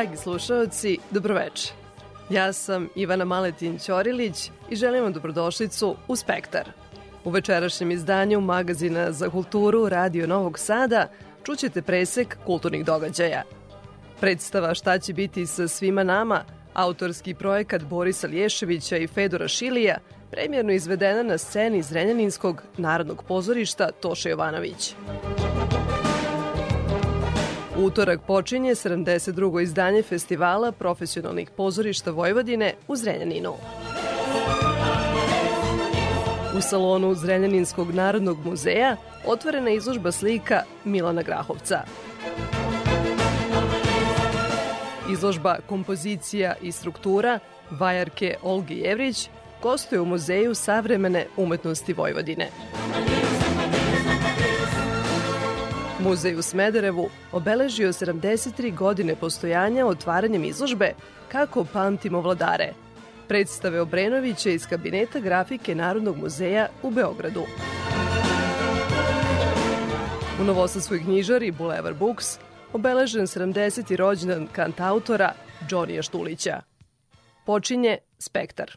Dragi slušalci, dobroveče. Ja sam Ivana Maletin Ćorilić i želim vam dobrodošlicu u Spektar. U večerašnjem izdanju magazina za kulturu Radio Novog Sada čućete presek kulturnih događaja. Predstava Šta će biti sa svima nama, autorski projekat Borisa Lješevića i Fedora Šilija, premjerno izvedena na sceni Zrenjaninskog narodnog pozorišta Toša Jovanović. Utorak počinje 72. izdanje festivala profesionalnih pozorišta Vojvodine u Zrenjaninu. U salonu Zrenjaninskog narodnog muzeja otvorena izložba slika Milana Grahovca. Izložba kompozicija i struktura vajarke Olgi Jevrić gostuje u Muzeju savremene umetnosti Vojvodine. Muzej u Smederevu obeležio 73 godine postojanja otvaranjem izložbe Kako pamtimo vladare, predstave Obrenovića iz kabineta grafike Narodnog muzeja u Beogradu. U Novosadskoj knjižari Boulevard Books obeležen 70. rođendan kantautora Džonija Štulića. Počinje Spektar.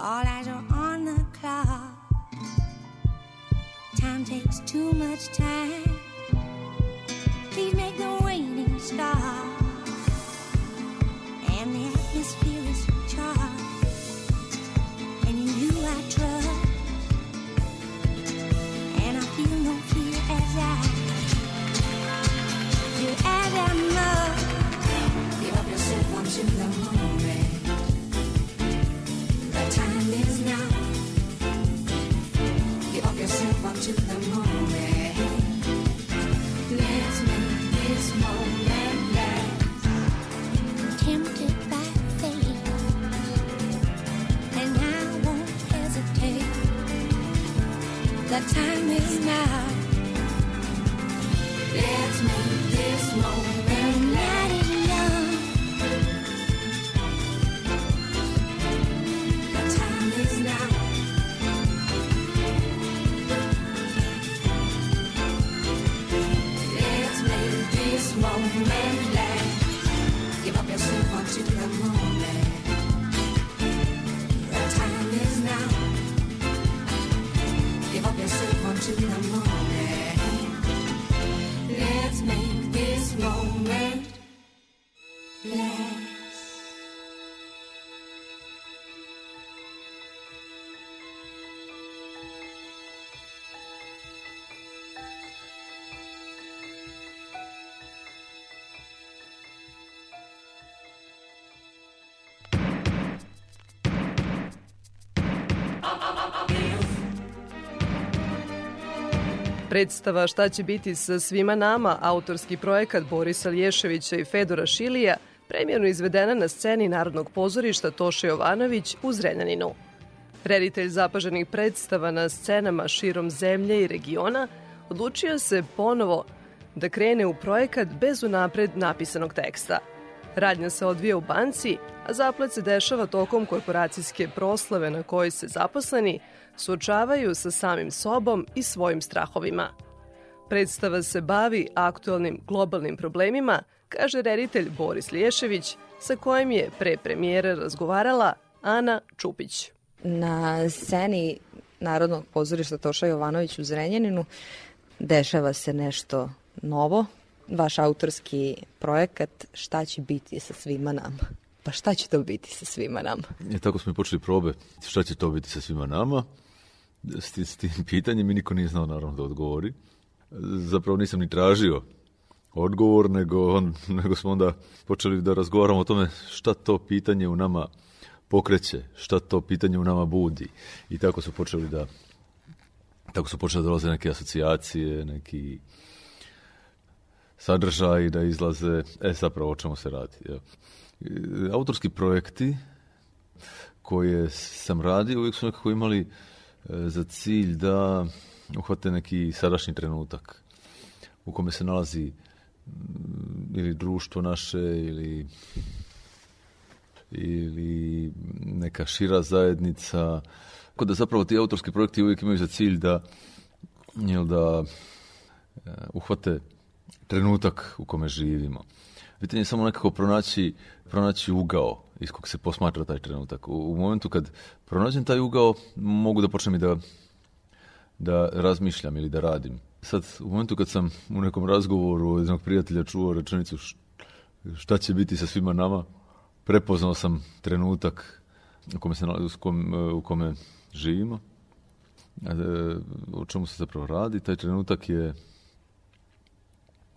All eyes are on the clock. Time takes too much time. Please make the waiting stop. And the atmosphere is charged. And in you I trust. And I feel no fear as I do as I must. Give up yourself unto the moment. Time is now. Let's make this moment Predstava Šta će biti sa svima nama, autorski projekat Borisa Lješevića i Fedora Šilija, premijerno izvedena na sceni Narodnog pozorišta Toše Jovanović u Zrenjaninu. Reditelj zapaženih predstava na scenama širom zemlje i regiona odlučio se ponovo da krene u projekat bez unapred napisanog teksta. Radnja se odvija u banci, a zaplet se dešava tokom korporacijske proslave na kojoj se zaposleni suočavaju sa samim sobom i svojim strahovima. Predstava se bavi aktualnim globalnim problemima, kaže reditelj Boris Liješević, sa kojim je pre premijere razgovarala Ana Čupić. Na sceni Narodnog pozorišta Toša Jovanović u Zrenjaninu dešava se nešto novo, vaš autorski projekat Šta će biti sa svima nama? Pa šta će to biti sa svima nama? I tako smo i počeli probe. Šta će to biti sa svima nama? S tim, pitanjem i niko nije znao naravno da odgovori. Zapravo nisam ni tražio odgovor, nego, on, nego smo onda počeli da razgovaramo o tome šta to pitanje u nama pokreće, šta to pitanje u nama budi. I tako su počeli da tako su počele da dolaze neke asocijacije, neki sadržaji da izlaze, e zapravo o čemu se radi. Evo. E, Autorski projekti koje sam radio uvijek su nekako imali za cilj da uhvate neki sadašnji trenutak u kome se nalazi mm, ili društvo naše ili ili neka šira zajednica. Tako da zapravo ti autorski projekti uvijek imaju za cilj da jel da e, uhvate trenutak u kome živimo. Pitanje je samo nekako pronaći, pronaći ugao iz kog se posmatra taj trenutak. U, u momentu kad pronađem taj ugao, mogu da počnem i da, da razmišljam ili da radim. Sad, u momentu kad sam u nekom razgovoru jednog prijatelja čuo rečenicu šta će biti sa svima nama, prepoznao sam trenutak u kome, se, u kom, u kome živimo. E, O čemu se zapravo radi? Taj trenutak je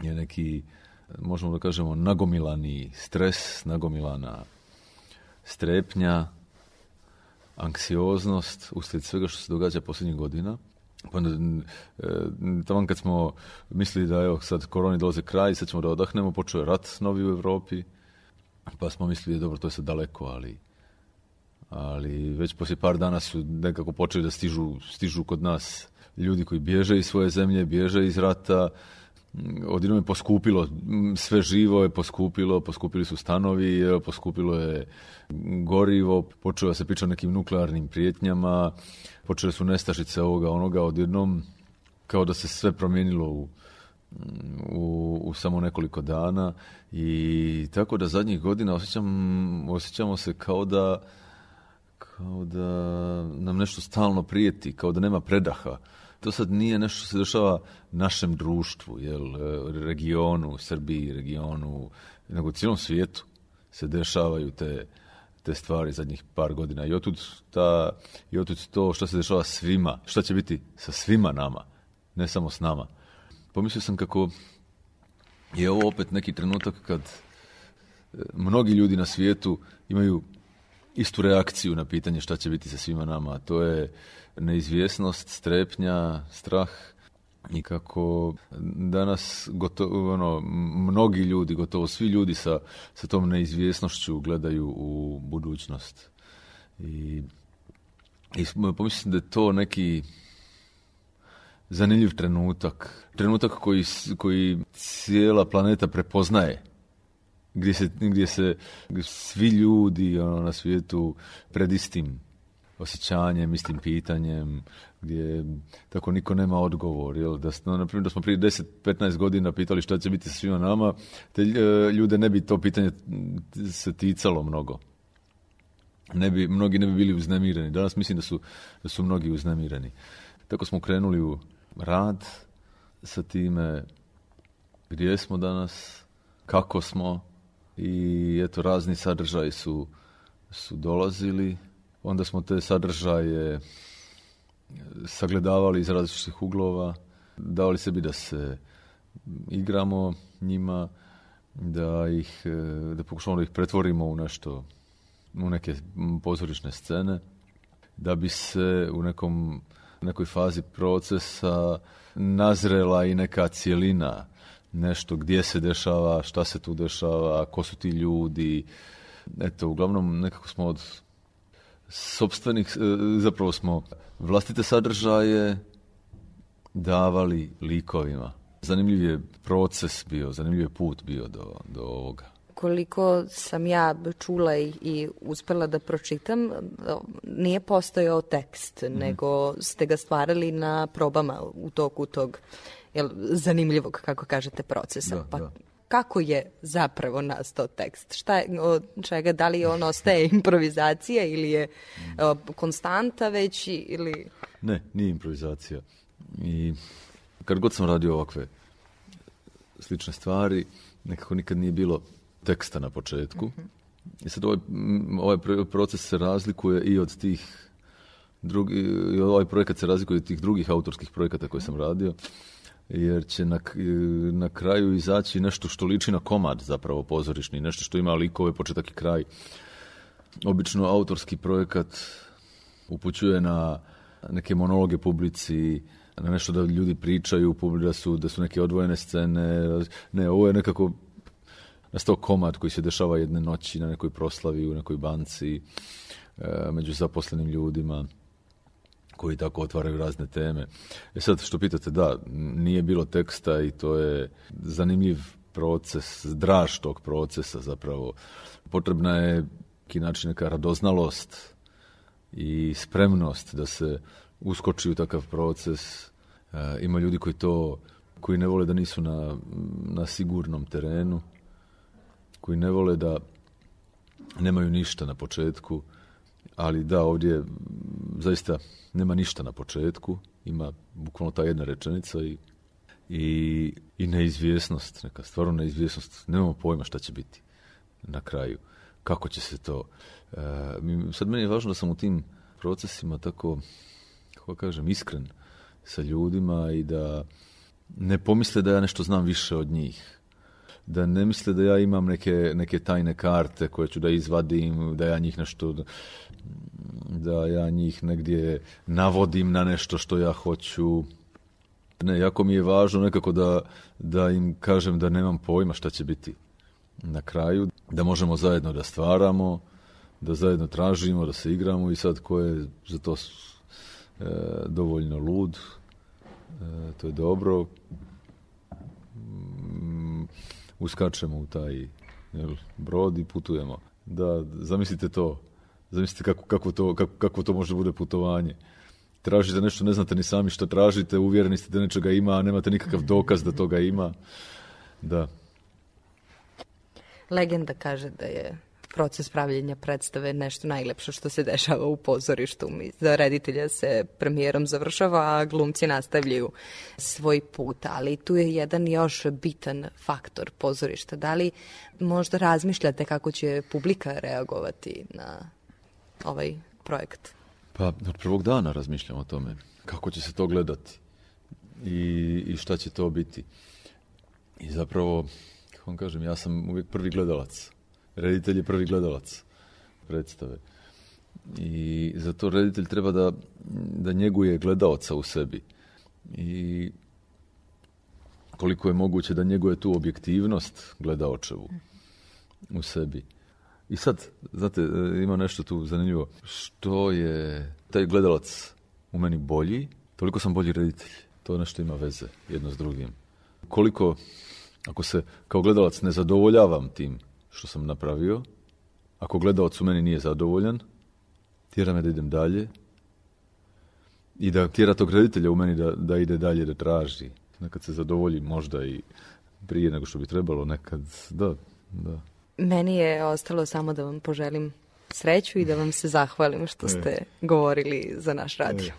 je neki, možemo da kažemo, nagomilani stres, nagomilana strepnja, anksioznost uslijed svega što se događa posljednjih godina. Pa e, tamo kad smo mislili da evo sad koroni dolaze kraj, sad ćemo da odahnemo, počeo je rat novi u Evropi, pa smo mislili dobro, to je sad daleko, ali ali već poslije par dana su nekako počeli da stižu, stižu kod nas ljudi koji bježe iz svoje zemlje, bježe iz rata, odjednom je poskupilo, sve živo je poskupilo, poskupili su stanovi, poskupilo je gorivo, počelo se priča o nekim nuklearnim prijetnjama, počele su nestašice ovoga, onoga, odjednom kao da se sve promijenilo u, u, u samo nekoliko dana i tako da zadnjih godina osjećam, osjećamo se kao da kao da nam nešto stalno prijeti, kao da nema predaha. To sad nije nešto što se dešava našem društvu, jel, e, regionu, Srbiji, regionu, nego u cijelom svijetu se dešavaju te, te stvari zadnjih par godina. I otud, ta, i otud to što se dešava svima, šta će biti sa svima nama, ne samo s nama. Pomislio sam kako je ovo opet neki trenutak kad e, mnogi ljudi na svijetu imaju istu reakciju na pitanje šta će biti sa svima nama. a To je neizvjesnost, strepnja, strah i kako danas gotovo, ono, mnogi ljudi, gotovo svi ljudi sa, sa tom neizvjesnošću gledaju u budućnost. I, i pomislim da je to neki zanimljiv trenutak. Trenutak koji, koji cijela planeta prepoznaje gdje se, gdje se svi ljudi ono, na svijetu pred istim osjećanjem, istim pitanjem, gdje tako niko nema odgovor. Jel? Da, no, na primjer, da smo prije 10-15 godina pitali šta će biti sa svima nama, te e, ljude ne bi to pitanje se ticalo mnogo. Ne bi, mnogi ne bi bili uznemireni. Danas mislim da su, da su mnogi uznemireni. Tako smo krenuli u rad sa time gdje smo danas, kako smo i eto razni sadržaji su, su dolazili. Onda smo te sadržaje sagledavali iz različitih uglova, davali sebi da se igramo njima, da ih, e, da pokušamo da ih pretvorimo u nešto, u neke pozorišne scene, da bi se u nekom nekoj fazi procesa nazrela i neka cijelina, nešto gdje se dešava, šta se tu dešava, ko su ti ljudi. Eto, uglavnom nekako smo od sobstvenih, e, zapravo smo vlastite sadržaje davali likovima. Zanimljiv je proces bio, zanimljiv je put bio do, do ovoga. Koliko sam ja čula i, i uspela da pročitam, nije postojao tekst, Mhm. nego ste ga stvarali na probama u toku tog jel, zanimljivog, kako kažete, procesa. Da, pa da. Kako je zapravo nastao tekst? Šta je, od čega, da li on ostaje improvizacija ili je o, konstanta već ili... Ne, nije improvizacija. I kad god sam radio ovakve slične stvari, nekako nikad nije bilo teksta na početku. I sad ovaj, ovaj pr- proces se razlikuje i od tih drugi, ovaj projekat se razlikuje od tih drugih autorskih projekata koje sam radio, jer će na, na kraju izaći nešto što liči na komad zapravo pozorišni, nešto što ima likove, početak i kraj. Obično autorski projekat upućuje na neke monologe publici, na nešto da ljudi pričaju, da su, da su neke odvojene scene. Ne, ovo je nekako nastao komad koji se dešava jedne noći na nekoj proslavi, u nekoj banci, e, među zaposlenim ljudima koji tako otvaraju razne teme. E sad, što pitate, da, nije bilo teksta i to je zanimljiv proces, draž tog procesa zapravo. Potrebna je neki način neka radoznalost i spremnost da se uskoči u takav proces. E, ima ljudi koji to, koji ne vole da nisu na, na sigurnom terenu, koji ne vole da nemaju ništa na početku, ali da, ovdje zaista nema ništa na početku, ima bukvalno ta jedna rečenica i, i, i neizvjesnost, neka stvarno neizvjesnost, nemamo pojma šta će biti na kraju, kako će se to... E, sad meni je važno da sam u tim procesima tako, kako kažem, iskren sa ljudima i da ne pomisle da ja nešto znam više od njih. Da ne misle da ja imam neke, neke tajne karte koje ću da izvadim, da ja njih nešto da ja njih negdje navodim na nešto što ja hoću. Ne, jako mi je važno nekako da, da im kažem da nemam pojma šta će biti na kraju, da možemo zajedno da stvaramo, da zajedno tražimo, da se igramo i sad ko je za to e, dovoljno lud, e, to je dobro, Mm, uskačemo u taj jel, brod i putujemo. Da, zamislite to. Zamislite kako, kako, to, kako, kako to može bude putovanje. Tražite nešto, ne znate ni sami što tražite, uvjereni ste da nečega ima, a nemate nikakav dokaz da toga ima. Da. Legenda kaže da je proces pravljenja predstave nešto najlepše što se dešava u pozorištu. Za reditelja se premijerom završava, a glumci nastavljaju svoj put, ali tu je jedan još bitan faktor pozorišta. Da li možda razmišljate kako će publika reagovati na ovaj projekt? Pa od prvog dana razmišljam o tome. Kako će se to gledati i, i šta će to biti. I zapravo, kako vam kažem, ja sam uvijek prvi gledalac. Reditelj je prvi gledalac predstave. I zato reditelj treba da, da njeguje gledaoca u sebi. I koliko je moguće da njeguje tu objektivnost gledaočevu u sebi. I sad, znate, e, ima nešto tu zanimljivo. Što je taj gledalac u meni bolji, toliko sam bolji reditelj. To nešto ima veze jedno s drugim. Koliko, ako se kao gledalac ne zadovoljavam tim što sam napravio, ako gledalac u meni nije zadovoljan, tjera me da idem dalje i da tjera tog reditelja u meni da, da ide dalje, da traži. Nekad se zadovolji možda i prije nego što bi trebalo, nekad, da, da. Meni je ostalo samo da vam poželim sreću i da vam se zahvalim što ste govorili za naš radio.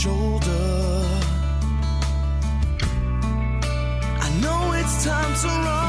Shoulder. I know it's time to run.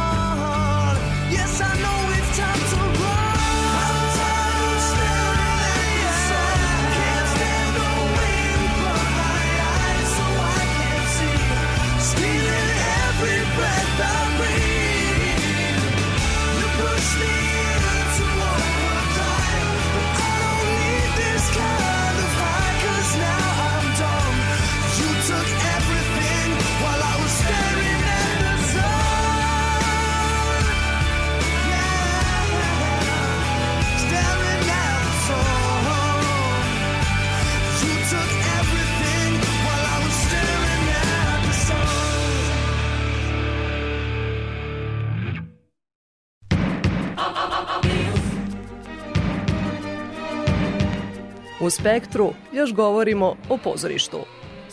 U Spektru još govorimo o pozorištu.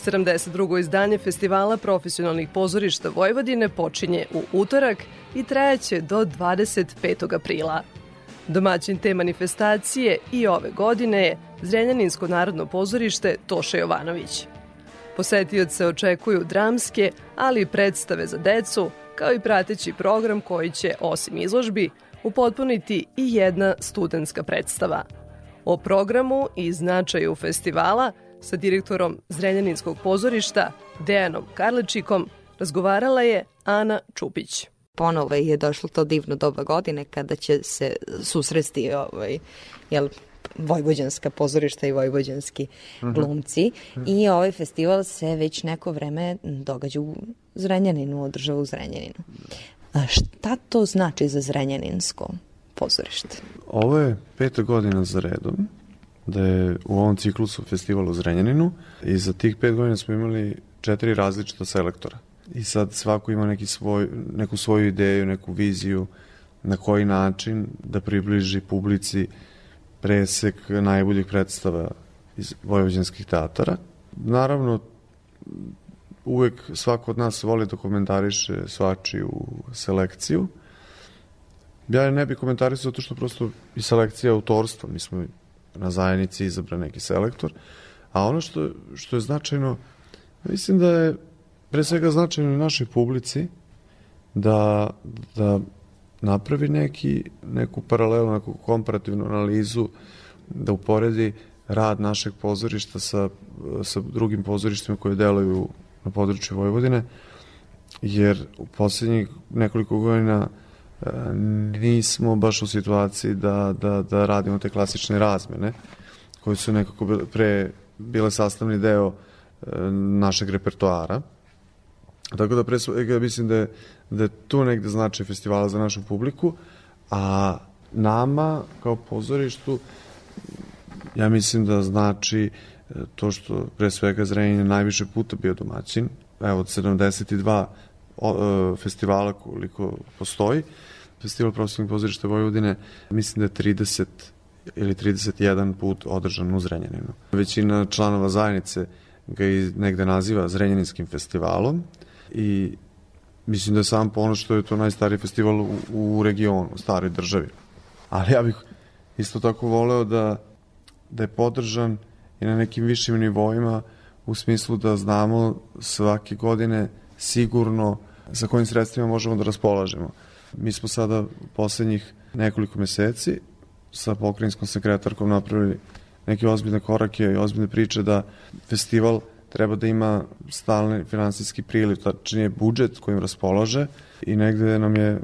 72. izdanje Festivala profesionalnih pozorišta Vojvodine počinje u utorak i trajaće do 25. aprila. Domaćin te manifestacije i ove godine je Zrenjaninsko narodno pozorište Toša Jovanović. Posetioce očekuju dramske, ali i predstave za decu, kao i prateći program koji će, osim izložbi, upotpuniti i jedna studentska predstava. O programu i značaju festivala sa direktorom Zrenjaninskog pozorišta Dejanom Karlečikom razgovarala je Ana Čupić. ponovo je došlo to divno doba godine kada će se susresti ovaj, jel, vojvođanska pozorišta i vojvođanski glumci i ovaj festival se već neko vreme događa u Zrenjaninu, održava u Zrenjaninu. A šta to znači za Zrenjaninsko pozorište? Ovo je peta godina za redom da je u ovom ciklusu festival u Zrenjaninu i za tih pet godina smo imali četiri različita selektora. I sad svako ima neki svoj, neku svoju ideju, neku viziju na koji način da približi publici presek najboljih predstava iz vojvođanskih teatara. Naravno, uvek svako od nas voli da komentariše svačiju selekciju, Ja ne bih komentarisao zato što prosto i selekcija autorstva, mi smo na zajednici izabran neki selektor, a ono što, što je značajno, mislim da je pre svega značajno i našoj publici da, da napravi neki, neku paralelu, neku komparativnu analizu, da uporedi rad našeg pozorišta sa, sa drugim pozorištima koje deluju na području Vojvodine, jer u poslednjih nekoliko godina e, nismo baš u situaciji da, da, da radimo te klasične razmene koje su nekako pre bile sastavni deo e, našeg repertoara. Tako da pre svega mislim da je, da je tu negde značaj festivala za našu publiku, a nama kao pozorištu ja mislim da znači e, to što pre svega Zrenjanin najviše puta bio domaćin, evo od 72 o, e, festivala koliko postoji, festival profesionalnih pozorišta Vojvodine mislim da je 30 ili 31 put održan u Zrenjaninu. Većina članova zajednice ga i negde naziva Zrenjaninskim festivalom i mislim da je sam ponos što je to najstariji festival u, u regionu, u staroj državi. Ali ja bih isto tako voleo da, da je podržan i na nekim višim nivoima u smislu da znamo svake godine sigurno sa kojim sredstvima možemo da raspolažemo. Mi smo sada poslednjih nekoliko meseci sa pokrajinskom sekretarkom napravili neke ozbiljne korake i ozbiljne priče da festival treba da ima stalni finansijski priliv, tačnije budžet kojim raspolaže i negde nam je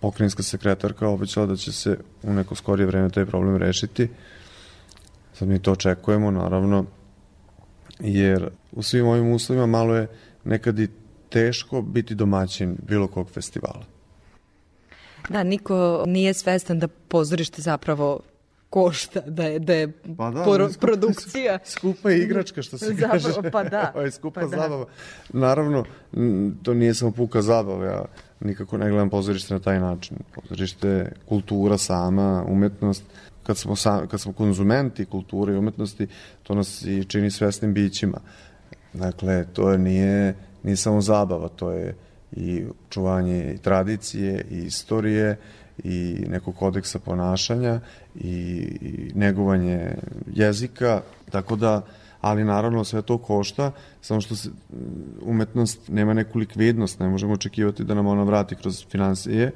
pokrajinska sekretarka obećala da će se u neko skorije vreme taj problem rešiti. Sad mi to očekujemo, naravno, jer u svim ovim uslovima malo je nekad i teško biti domaćin bilo kog festivala. Da, niko nije svestan da pozorište zapravo košta, da je, da je Pa da, skupa- produkcija. Skupa je igračka, što se Zapravo, kaže. pa da, Ovo je skupa pa da. zabava. Naravno, m, to nije samo puka zabava, ja nikako ne gledam pozorište na taj način. Pozorište je kultura sama, umetnost. Kad smo, sam, kad smo konzumenti kulture i umetnosti, to nas i čini svesnim bićima. Dakle, to je nije, nije samo zabava, to je i čuvanje i tradicije i istorije i nekog kodeksa ponašanja i, i negovanje jezika, tako da ali naravno sve to košta, samo što se, umetnost nema neku likvidnost, ne možemo očekivati da nam ona vrati kroz financije,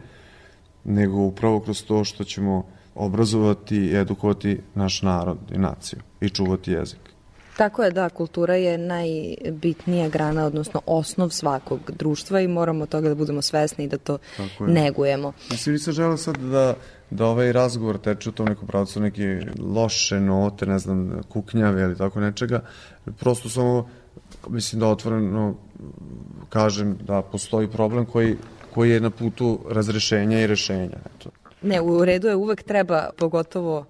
nego upravo kroz to što ćemo obrazovati i edukovati naš narod i naciju i čuvati jezik. Tako je, da, kultura je najbitnija grana, odnosno osnov svakog društva i moramo toga da budemo svesni i da to negujemo. Mislim, nisam želeo sad da, da ovaj razgovor teče u tom nekom pravcu neke loše note, ne znam, kuknjave ili tako nečega. Prosto samo, mislim da otvoreno kažem da postoji problem koji, koji je na putu razrešenja i rešenja. Eto. Ne, u redu je uvek treba, pogotovo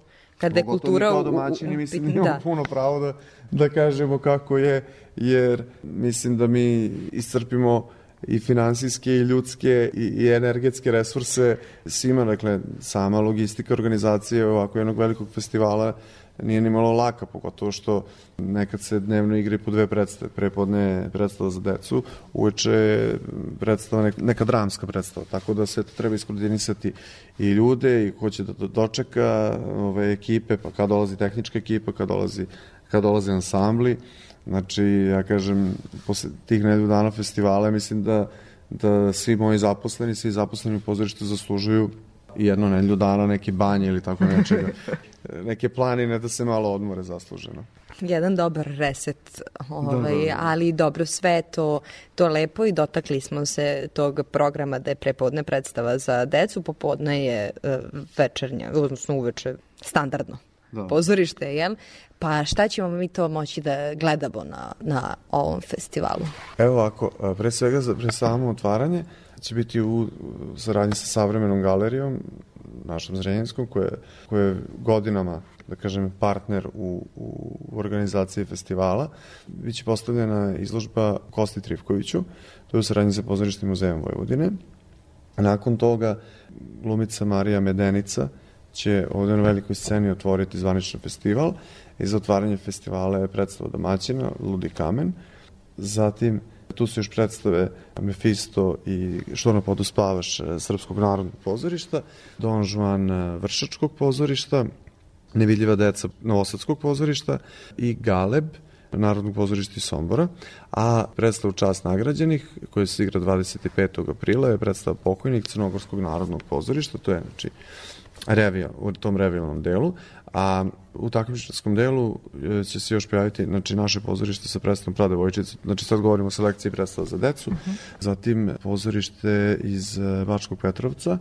kada je kultura mi kao u- u- domaćini, u mislim, imamo da. puno pravo da, da kažemo kako je, jer mislim da mi iscrpimo i finansijske i ljudske i, i energetske resurse svima, dakle, sama logistika organizacije ovako jednog velikog festivala nije ni malo laka, pogotovo što nekad se dnevno igri po dve predstave, prepodne predstava za decu, uveče predstava, neka, neka dramska predstava, tako da se treba iskoordinisati i ljude i ko će da do- dočeka ove ekipe, pa kad dolazi tehnička ekipa, kad dolazi, kad dolaze ansambli, znači ja kažem, posle tih nedelju dana festivala mislim da, da svi moji zaposleni, svi zaposleni u pozorištu zaslužuju jedno nedelju dana neki banje ili tako nečega, neke planine da se malo odmore zasluženo. Jedan dobar reset, ovaj, Da, da, da. ali dobro sve to, to lepo i dotakli smo se tog programa da je prepodne predstava za decu, popodne je e, večernja, odnosno uveče standardno Da. pozorište, jel? Pa šta ćemo mi to moći da gledamo na, na ovom festivalu? Evo ovako, a, pre svega pre samo otvaranje će biti u u saradnji sa savremenom galerijom, našom zrenjanskom, koja, je- koja je godinama da kažem, partner u, u organizaciji festivala. Biće postavljena izložba Kosti Trivkoviću, to je u saradnji sa pozorištim muzejem Vojvodine. Nakon toga glumica Marija Medenica će ovde na velikoj sceni otvoriti zvaničan festival i za otvaranje festivala je predstava domaćina Ludi kamen. Zatim tu su još predstave Mefisto i Što na podu spavaš eh, Srpskog narodnog pozorišta, Don Juan eh, Vršačkog pozorišta, Nevidljiva deca Novosadskog pozorišta i Galeb Narodnog pozorišta iz Sombora, a predstavu Čast nagrađenih, koja se igra 25. aprila, je predstava Pokojnik Crnogorskog narodnog pozorišta, to je znači revija, u tom revijalnom delu, a u takmičarskom delu e, će se još pojaviti znači, naše pozorište sa predstavom Prade Vojčice, znači sad govorimo o selekciji predstava za decu, zatim pozorište iz e, Bačkog Petrovca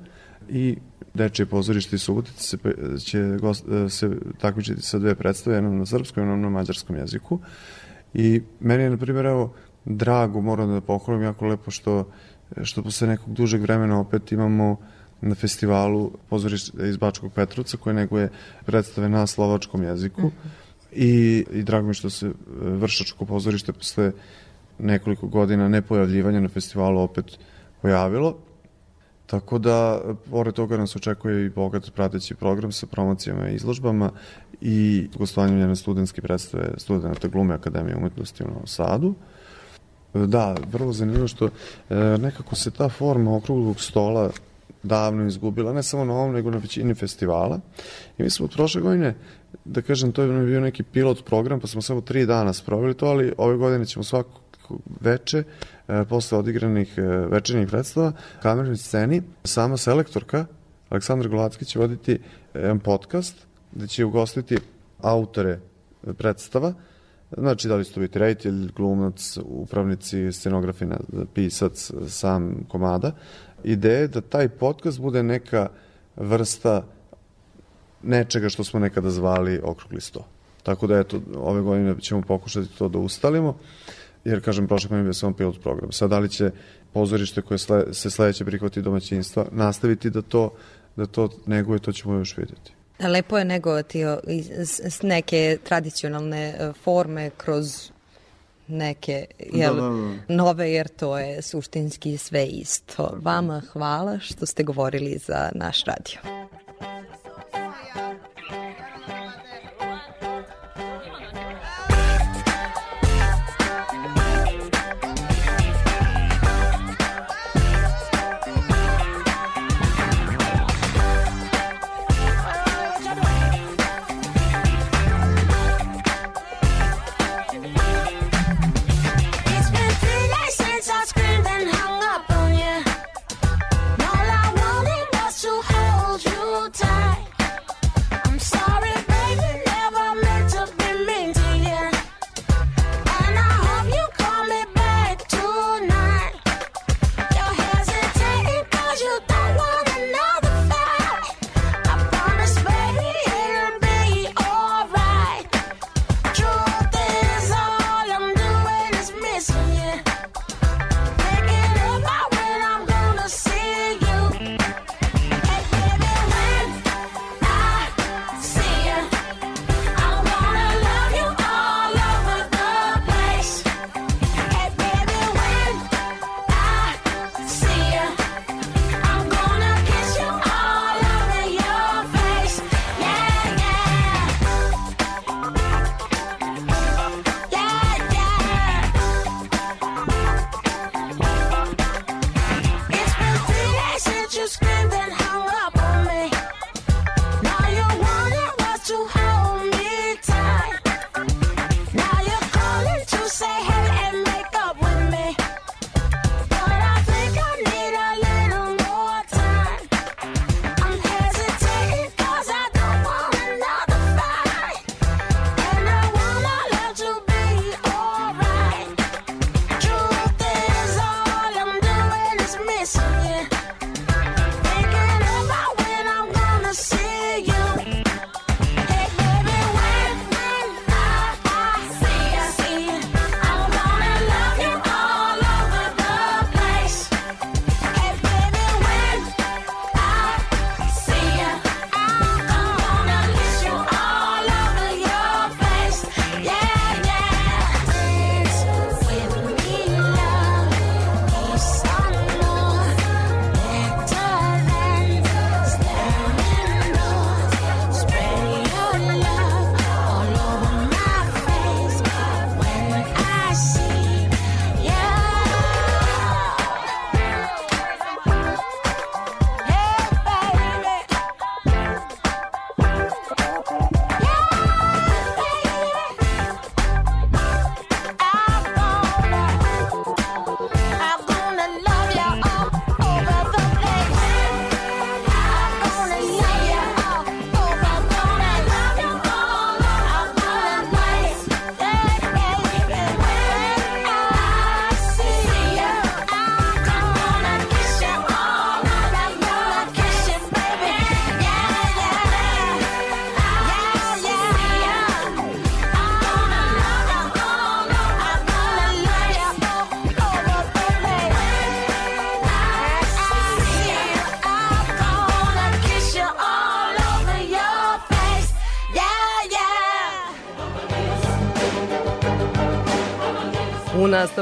i Dečije pozorište iz Subotice se, pe- će gost, e, se takmičiti sa dve predstave, jednom na srpskom, jednom na mađarskom jeziku. I meni je, na primjer, evo, drago, moram da pohvalim jako lepo što, što posle nekog dužeg vremena opet imamo na festivalu pozorište iz Bačkog Petrovca koje neguje predstave na slovačkom jeziku i, i drago mi što se e, Vršačko pozorište posle nekoliko godina nepojavljivanja na festivalu opet pojavilo. Tako da, pored toga nas očekuje i bogat prateći program sa promocijama i izložbama i gostovanjem jedne studentske predstave studenta glume Akademije umetnosti u Novom Sadu. Da, vrlo zanimljivo što e, nekako se ta forma okruglog stola davno izgubila, ne samo na ovom, nego na većini festivala. I mi smo od prošle godine, da kažem, to je bio neki pilot program, pa smo samo tri dana sproveli to, ali ove godine ćemo svako veče, e, posle odigranih e, večernjih predstava, kamernoj sceni, sama selektorka, Aleksandar Golacki će voditi jedan podcast, gde će ugostiti autore predstava, Znači, da li su to biti reditelj, glumac, upravnici, scenografi, pisac, sam komada. Ideja je da taj podcast bude neka vrsta nečega što smo nekada zvali okrugli sto. Tako da, eto, ove godine ćemo pokušati to da ustalimo, jer, kažem, prošle godine je bio samo pilot program. Sad, da li će pozorište koje se sledeće prihvati domaćinstva nastaviti da to, da to neguje, to ćemo još vidjeti. Lepo je negovati neke tradicionalne e, forme kroz neke jel, Da, da, da. nove, jer to je suštinski sve isto. Vama hvala što ste govorili za naš radio.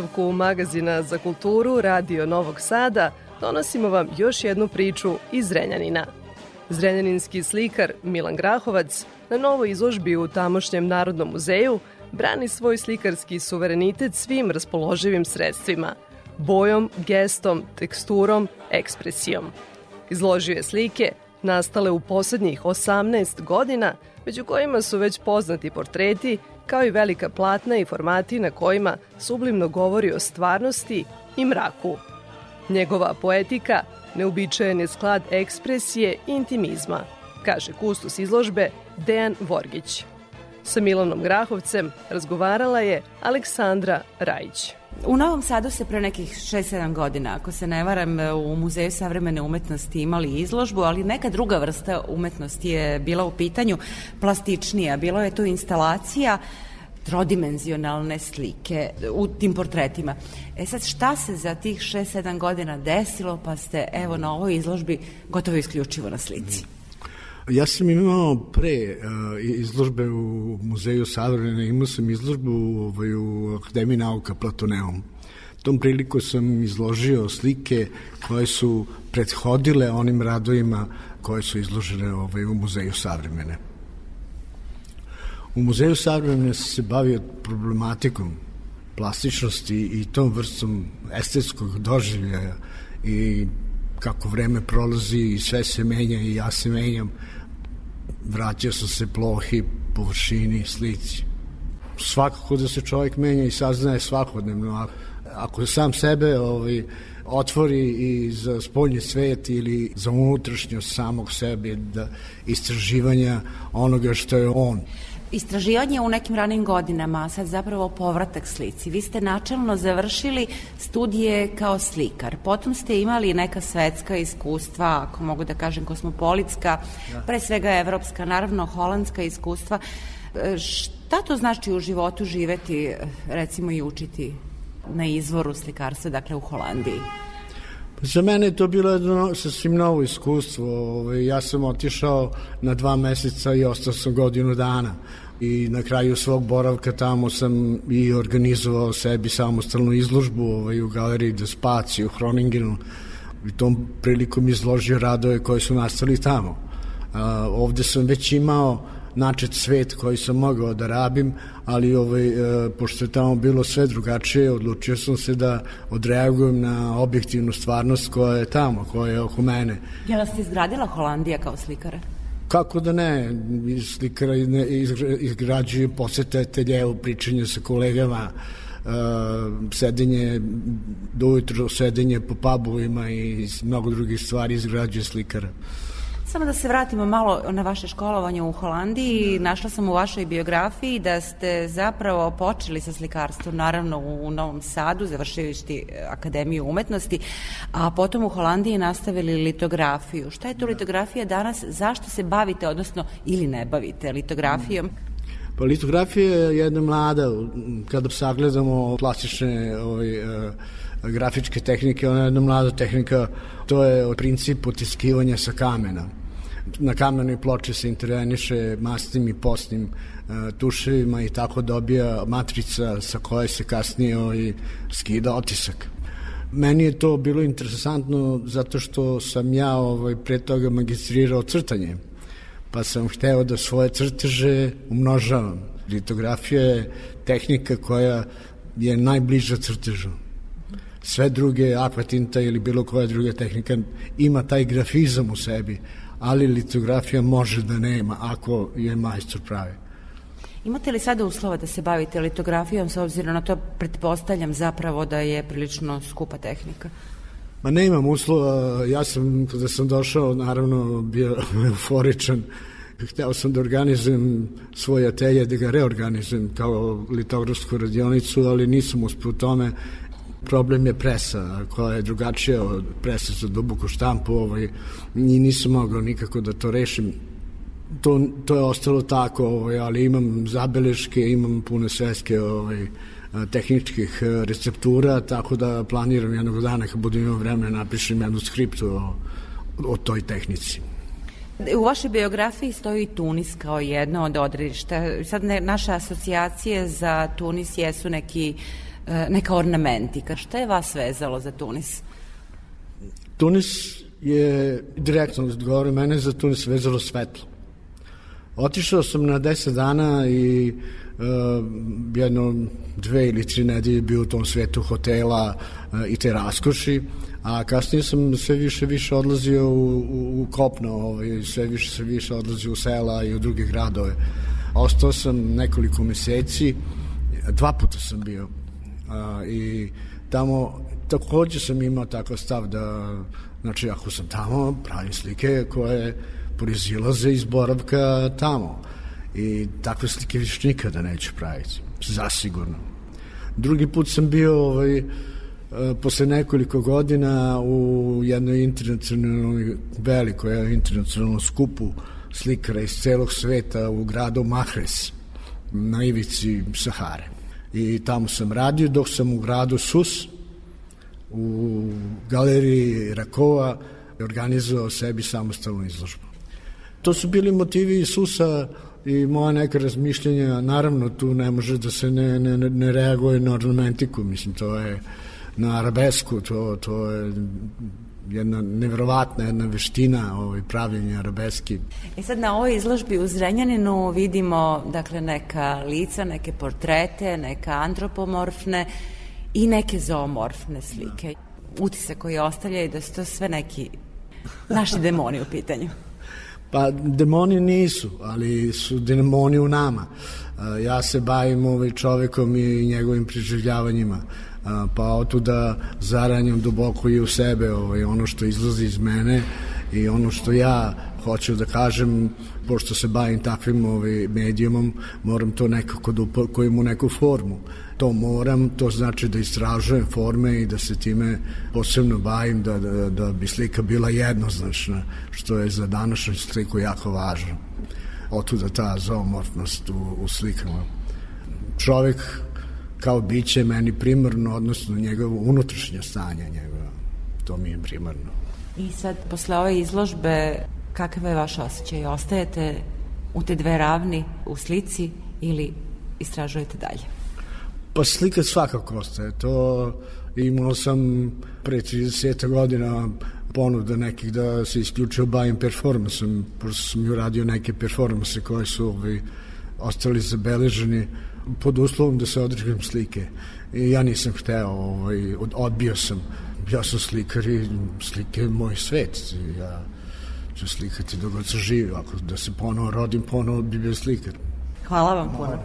Nastavku magazina za kulturu Radio Novog Sada donosimo vam još jednu priču iz Zrenjanina. Zrenjaninski slikar Milan Grahovac na novoj izložbi u tamošnjem Narodnom muzeju brani svoj slikarski suverenitet svim raspoloživim sredstvima – bojom, gestom, teksturom, ekspresijom. Izložio je slike nastale u poslednjih 18 godina, među kojima su već poznati portreti, kao i velika platna i formati na kojima sublimno govori o stvarnosti i mraku. Njegova poetika neobičajen je sklad ekspresije i intimizma, kaže kustos izložbe Dejan Vorgić. Sa Milanom Grahovcem razgovarala je Aleksandra Rajić. U Novom Sadu se pre nekih 6-7 godina, ako se ne varam, u Muzeju savremene umetnosti imali izložbu, ali neka druga vrsta umetnosti je bila u pitanju plastičnija. Bilo je tu instalacija trodimenzionalne slike u tim portretima. E sad, šta se za tih 6-7 godina desilo, pa ste evo na ovoj izložbi gotovo isključivo na slici? Ja sam imao pre uh, izložbe u Muzeju Savremene, imao sam izložbu ovaj, u Akademiji nauka Platoneum. Tom priliku sam izložio slike koje su prethodile onim radovima koje su izložene ovaj, u Muzeju Savremene. U Muzeju Savremene sam se bavio problematikom plastičnosti i tom vrstom estetskog doživljaja i kako vreme prolazi i sve se menja i ja se menjam, vraćao sam se plohi, površini, slici. Svakako da se čovjek menja i saznaje svakodnevno, ako sam sebe ovaj, otvori i za spoljni svet ili za unutrašnjost samog sebe, da istraživanja onoga što je on. Istraživanje u nekim ranim godinama, a sad zapravo povratak slici. Vi ste načalno završili studije kao slikar, potom ste imali neka svetska iskustva, ako mogu da kažem kosmopolitska, pre svega evropska, naravno holandska iskustva. E, Šta to znači u životu živeti, recimo i učiti na izvoru slikarstva, dakle u Holandiji? Za mene je to bilo jedno sasvim novo iskustvo. Ovaj, Ja sam otišao na dva meseca i ostao sam godinu dana. I na kraju svog boravka tamo sam i organizovao sebi samostalnu izložbu ovaj, u galeriji De Spaci u Hroningenu. I tom prilikom izložio radove koji su nastali tamo. A, ovde sam već imao načet svet koji sam mogao da rabim, ali ovaj, e, pošto je tamo bilo sve drugačije, odlučio sam se da odreagujem na objektivnu stvarnost koja je tamo, koja je oko mene. Je li ste izgradila Holandija kao slikara? Kako da ne, slikara ne- izgra- izgrađuju posetetelje u pričanju sa kolegama, uh, sedenje do ujutro, sedenje po pubovima i mnogo drugih stvari izgrađuje slikara. Samo da se vratimo malo na vaše školovanje u Holandiji. Našla sam u vašoj biografiji da ste zapravo počeli sa slikarstvom, naravno u Novom Sadu, završili Akademiju umetnosti, a potom u Holandiji nastavili litografiju. Šta je to litografija danas? Zašto se bavite, odnosno ili ne bavite litografijom? Pa litografija je jedna mlada, kada sagledamo klasične ovaj, e, grafičke tehnike, ona je jedna mlada tehnika, to je princip otiskivanja sa kamena. Na kamenoj ploči se interveniše masnim i postnim e, tuševima i tako dobija matrica sa koje se kasnije ovaj, skida otisak. Meni je to bilo interesantno zato što sam ja ovaj, pre toga magistrirao crtanje pa sam hteo da svoje crteže umnožavam. Litografija je tehnika koja je najbliža crtežu. Sve druge, akvatinta ili bilo koja druga tehnika ima taj grafizam u sebi, ali litografija može da nema ako je majstor pravi. Imate li sada uslova da se bavite litografijom s obzirom na to pretpostavljam zapravo da je prilično skupa tehnika? Ma ne imam uslova, ja sam, kada sam došao, naravno, bio euforičan, hteo sam da organizujem svoj atelje, da ga reorganizujem kao litografsku radionicu, ali nisam uspio u tome. Problem je presa, koja je drugačija od presa za duboku štampu, ovaj, i nisam mogao nikako da to rešim. To, to je ostalo tako, ovaj, ali imam zabeleške, imam pune sveske ovaj, tehničkih e, receptura, tako da planiram jednog dana kad budem imao vremena napišem jednu skriptu o, o toj tehnici. U vašoj biografiji stoji Tunis kao jedno od odredišta. Sad ne, naše asocijacije za Tunis jesu neki e, neka ornamentika. Šta je vas vezalo za Tunis? Tunis je, direktno odgovore mene, za Tunis vezalo svetlo. Otišao sam na 10 dana i uh, jedno dve ili tri nedelje bio u tom svetu hotela uh, i te raskoši, a kasnije sam sve više više odlazio u, u, u kopno, ovaj, sve više sve više odlazio u sela i u druge gradove. Ostao sam nekoliko meseci, dva puta sam bio a, i tamo takođe sam imao takav stav da znači ako sam tamo pravim slike koje proizilaze iz boravka tamo. I takve slike više nikada neću praviti zasigurno. Drugi put sam bio ovaj, e, posle nekoliko godina u jednoj internacionalnoj velikoj internacionalnom skupu slikara iz celog sveta u gradu Mahres na ivici Sahare i tamo sam radio dok sam u gradu Sus u galeriji Rakova organizovao sebi samostalnu izložbu. To su bili motivi Isusa i moja neka razmišljenja, naravno tu ne može da se ne, ne, ne reaguje na ornamentiku, mislim to je na arabesku, to, to je jedna nevrovatna jedna veština ovaj, pravljenja arabeski. I sad na ovoj izložbi u Zrenjaninu vidimo dakle neka lica, neke portrete, neka antropomorfne i neke zoomorfne slike. Utisak koji ostavljaju da su to sve neki naši demoni u pitanju. Pa demoni nisu, ali su demoni u nama. A, Ja se bavim ovaj čovekom i njegovim preživljavanjima. Pa otuda zaranjam duboko i u sebe ovaj, ono što izlazi iz mene i ono što ja hoću da kažem, pošto se bavim takvim ovaj, medijumom, moram to nekako da upakujem u neku formu. To moram, to znači da istražujem forme i da se time posebno bavim da, da, da bi slika bila jednoznačna, što je za današnju sliku jako važno. Otuda ta zoomorfnost u, u slikama. Čovek kao biće meni primarno, odnosno njegovo unutrašnje stanje njegovo. To mi je primarno. I sad, posle ove izložbe, kakav je vaš osjećaj? Ostajete u te dve ravni u slici ili istražujete dalje? Pa slika svakako ostaje. To imao sam pre 30 godina ponuda nekih da se isključio bavim performansom, pošto sam ju radio neke performanse koje su ovaj, ostali zabeleženi pod uslovom da se održim slike. I ja nisam hteo, ovaj, od- odbio sam. Ja sam slikar i slike je moj svet. Ja ću slikati dok god sam. Ako da se ponovo rodim, ponovo bi bio slikar. Hvala vam puno.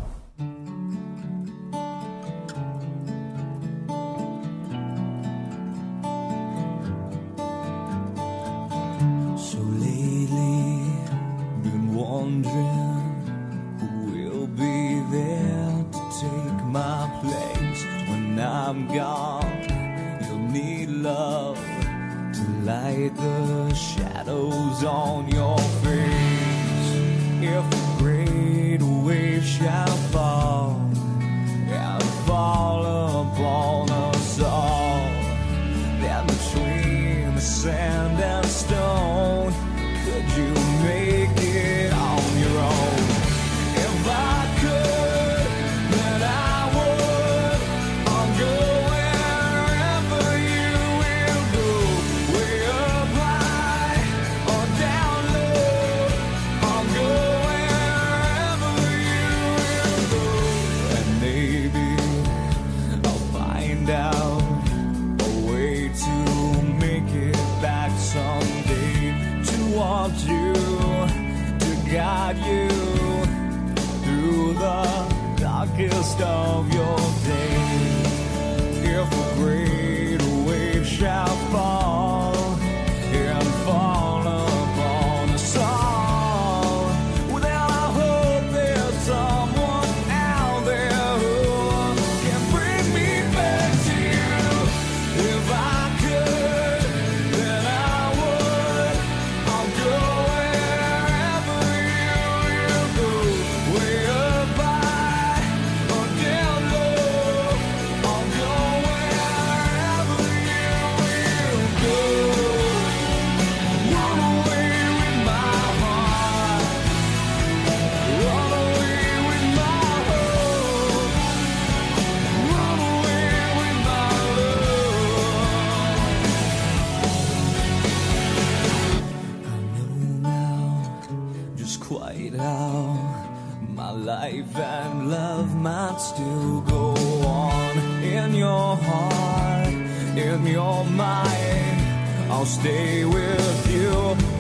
Stay with you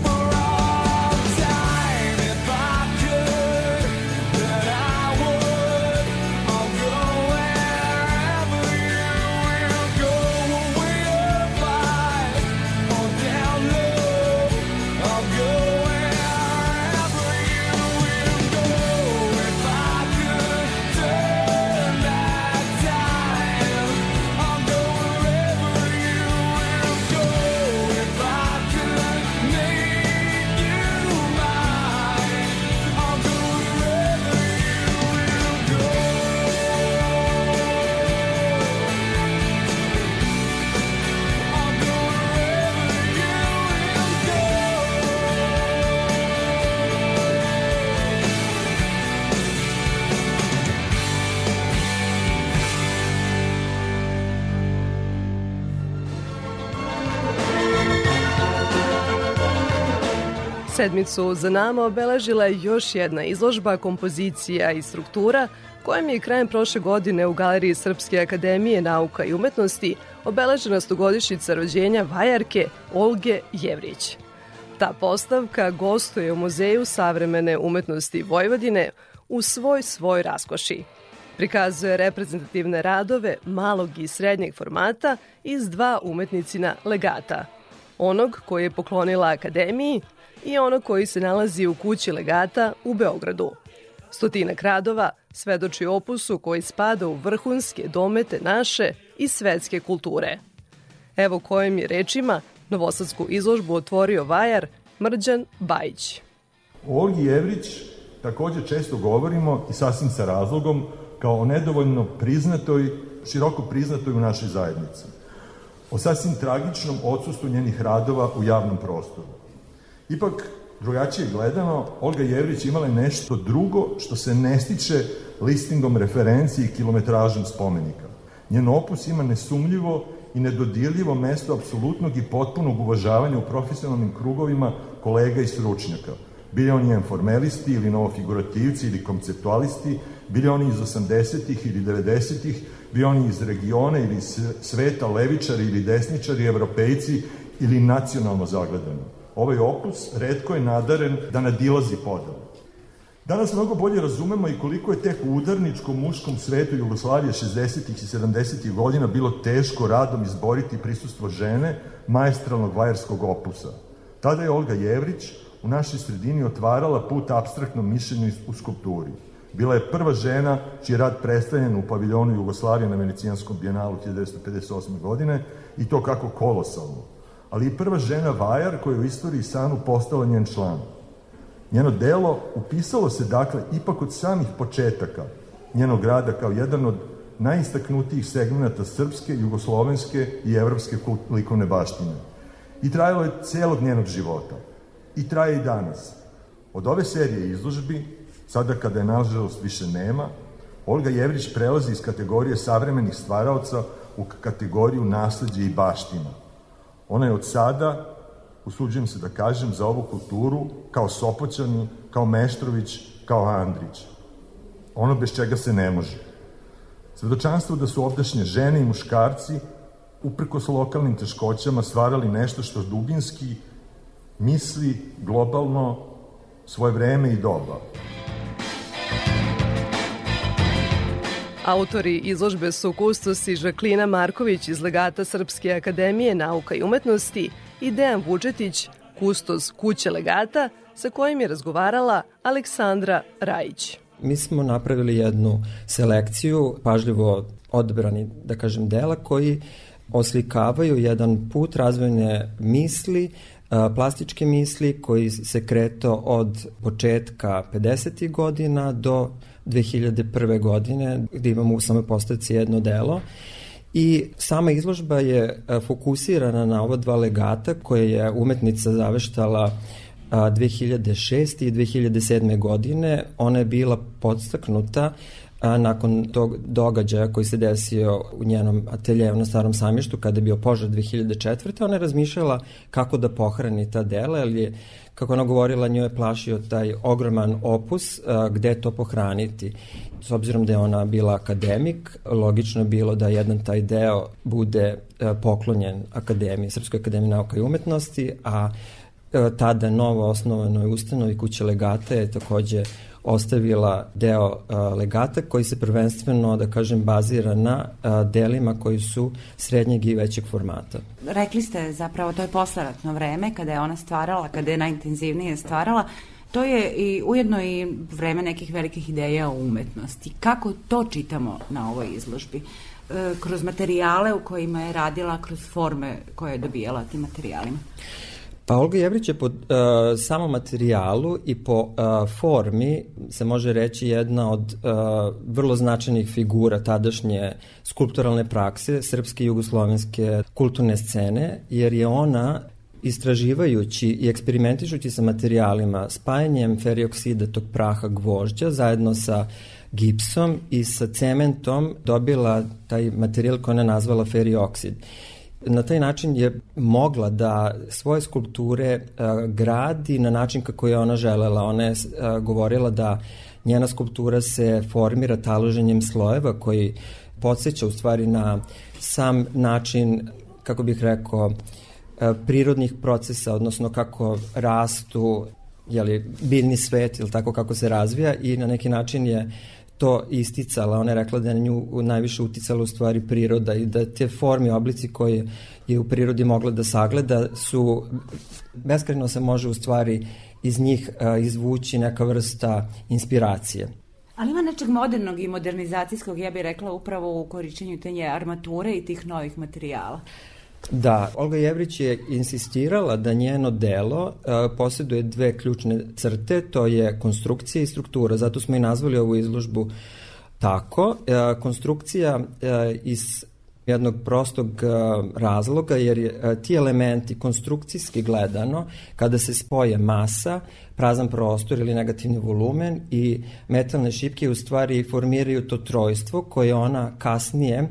Sedmicu za nama obeležila je još jedna izložba kompozicija i struktura kojom je krajem prošle godine u Galeriji Srpske akademije nauka i umetnosti obeležena stogodišnjica rođenja vajarke Olge Jevrić. Ta postavka gostuje u Muzeju savremene umetnosti Vojvodine u svoj svoj raskoši. Prikazuje reprezentativne radove malog i srednjeg formata iz dva umetnicina legata. Onog koji je poklonila akademiji i onog koji se nalazi u kući legata u Beogradu. Stotinak radova svedoči opusu koji spada u vrhunske domete naše i svetske kulture. Evo kojim je rečima novosadsku izložbu otvorio vajar Mrđan Bajić. O Olgi Jevrić takođe često govorimo i sasvim sa razlogom kao o nedovoljno priznatoj, široko priznatoj u našoj zajednici. O sasvim tragičnom odsustvu njenih radova u javnom prostoru. Ipak, drugačije gledano, Olga Jevrić imala je nešto drugo što se ne stiče listingom referenci i kilometražom spomenika. Njen opus ima nesumljivo i nedodirljivo mesto apsolutnog i potpunog uvažavanja u profesionalnim krugovima kolega i stručnjaka. Bili oni informelisti ili novofigurativci ili konceptualisti, bili oni iz 80-ih ili 90-ih, bili oni iz regiona ili sveta, levičari ili desničari, evropejci ili nacionalno zagledani. Ovaj opus redko je nadaren da nadilazi podelu. Danas mnogo bolje razumemo i koliko je tek u udarničkom muškom svetu Jugoslavije 60. i 70. godina bilo teško radom izboriti prisustvo žene maestralnog vajarskog opusa. Tada je Olga Jevrić u našoj sredini otvarala put abstraktnom mišljenju u skulpturi. Bila je prva žena čiji je rad predstavljen u paviljonu Jugoslavije na Venecijanskom bijenalu 1958. godine i to kako kolosalno. Ali i prva žena vajar koja je u istoriji Sanu postala njen član. Njeno delo upisalo se dakle ipak od samih početaka njenog rada kao jedan od najistaknutijih segmenta srpske, jugoslovenske i evropske likovne baštine. I trajalo je celog njenog života. I traje i danas. Od ove serije izložbi, sada kada je nažalost više nema, Olga Jevrić prelazi iz kategorije savremenih stvaraoca u kategoriju nasledđe i baština. Ona je od sada usuđujem se da kažem, za ovu kulturu kao Sopoćani, kao Meštrović, kao Andrić. Ono bez čega se ne može. Svedočanstvo da su ovdašnje žene i muškarci uprkos lokalnim teškoćama stvarali nešto što dubinski misli globalno svoje vreme i doba. Autori izložbe su kustosi Žaklina Marković iz legata Srpske akademije nauka i umetnosti i Dejan Vučetić, kustos kuće legata, sa kojim je razgovarala Aleksandra Rajić. Mi smo napravili jednu selekciju, pažljivo odbrani, da kažem, dela koji oslikavaju jedan put razvojne misli, plastičke misli koji se kreto od početka 50. godina do 2001. godine gde imamo u samoj postavci jedno delo i sama izložba je fokusirana na ova dva legata koje je umetnica zaveštala 2006. i 2007. godine. Ona je bila podstaknuta a, nakon tog događaja koji se desio u njenom ateljeju na Starom samištu kada je bio požar 2004. Ona je razmišljala kako da pohrani ta dela, jer je, kako ona govorila, nju je plašio taj ogroman opus a, gde to pohraniti. S obzirom da je ona bila akademik, logično je bilo da jedan taj deo bude a, poklonjen Akademiji, Srpskoj akademiji nauka i umetnosti, a a, tada novo osnovanoj ustanovi kuće legata je takođe ostavila deo a, legata koji se prvenstveno, da kažem, bazira na a, delima koji su srednjeg i većeg formata. Rekli ste zapravo to je posleratno vreme kada je ona stvarala, kada je najintenzivnije stvarala. To je i ujedno i vreme nekih velikih ideja o umetnosti. Kako to čitamo na ovoj izložbi? E, kroz materijale u kojima je radila, kroz forme koje je dobijala tim materijalima. Pa Olga Jevrić je po uh, samom materijalu i po uh, formi, se može reći, jedna od uh, vrlo značajnih figura tadašnje skulpturalne prakse srpske i jugoslovenske kulturne scene, jer je ona istraživajući i eksperimentišući sa materijalima, spajanjem ferioksida tog praha gvožđa zajedno sa gipsom i sa cementom dobila taj materijal koji ona nazvala ferioksid na taj način je mogla da svoje skulpture uh, gradi na način kako je ona želela. Ona je uh, govorila da njena skulptura se formira taloženjem slojeva koji podsjeća u stvari na sam način, kako bih rekao, uh, prirodnih procesa, odnosno kako rastu jeli, biljni svet ili tako kako se razvija i na neki način je uh, to isticala. Ona je rekla da je na nju najviše uticala u stvari priroda i da te forme, oblici koje je u prirodi mogla da sagleda su, beskreno se može u stvari iz njih a, izvući neka vrsta inspiracije. Ali ima nečeg modernog i modernizacijskog, ja bih rekla, upravo u korišćenju te armature i tih novih materijala. Da, Olga Jevrić je insistirala da njeno delo uh, posjeduje dve ključne crte, to je konstrukcija i struktura, zato smo i nazvali ovu izložbu tako. Uh, konstrukcija uh, iz jednog prostog uh, razloga, jer je, uh, ti elementi konstrukcijski gledano, kada se spoje masa, prazan prostor ili negativni volumen i metalne šipke u stvari formiraju to trojstvo koje ona kasnije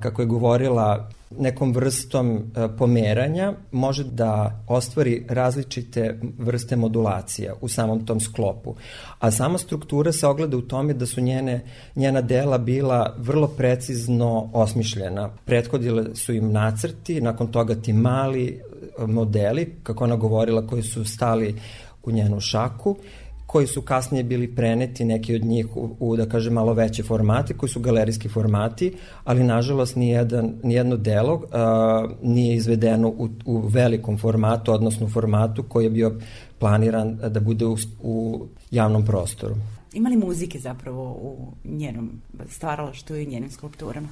kako je govorila nekom vrstom e, pomeranja može da ostvari različite vrste modulacija u samom tom sklopu. A sama struktura se ogleda u tome da su njene, njena dela bila vrlo precizno osmišljena. Prethodile su im nacrti, nakon toga ti mali e, modeli, kako ona govorila, koji su stali u njenu šaku koji su kasnije bili preneti, neki od njih u, u da kažem, malo veće formate, koji su galerijski formati, ali nažalost nijedan, nijedno delo uh, nije izvedeno u, u velikom formatu, odnosno u formatu koji je bio planiran da bude u, u javnom prostoru. Ima li muzike zapravo u njenom stvaralaštu i njenim skulpturama?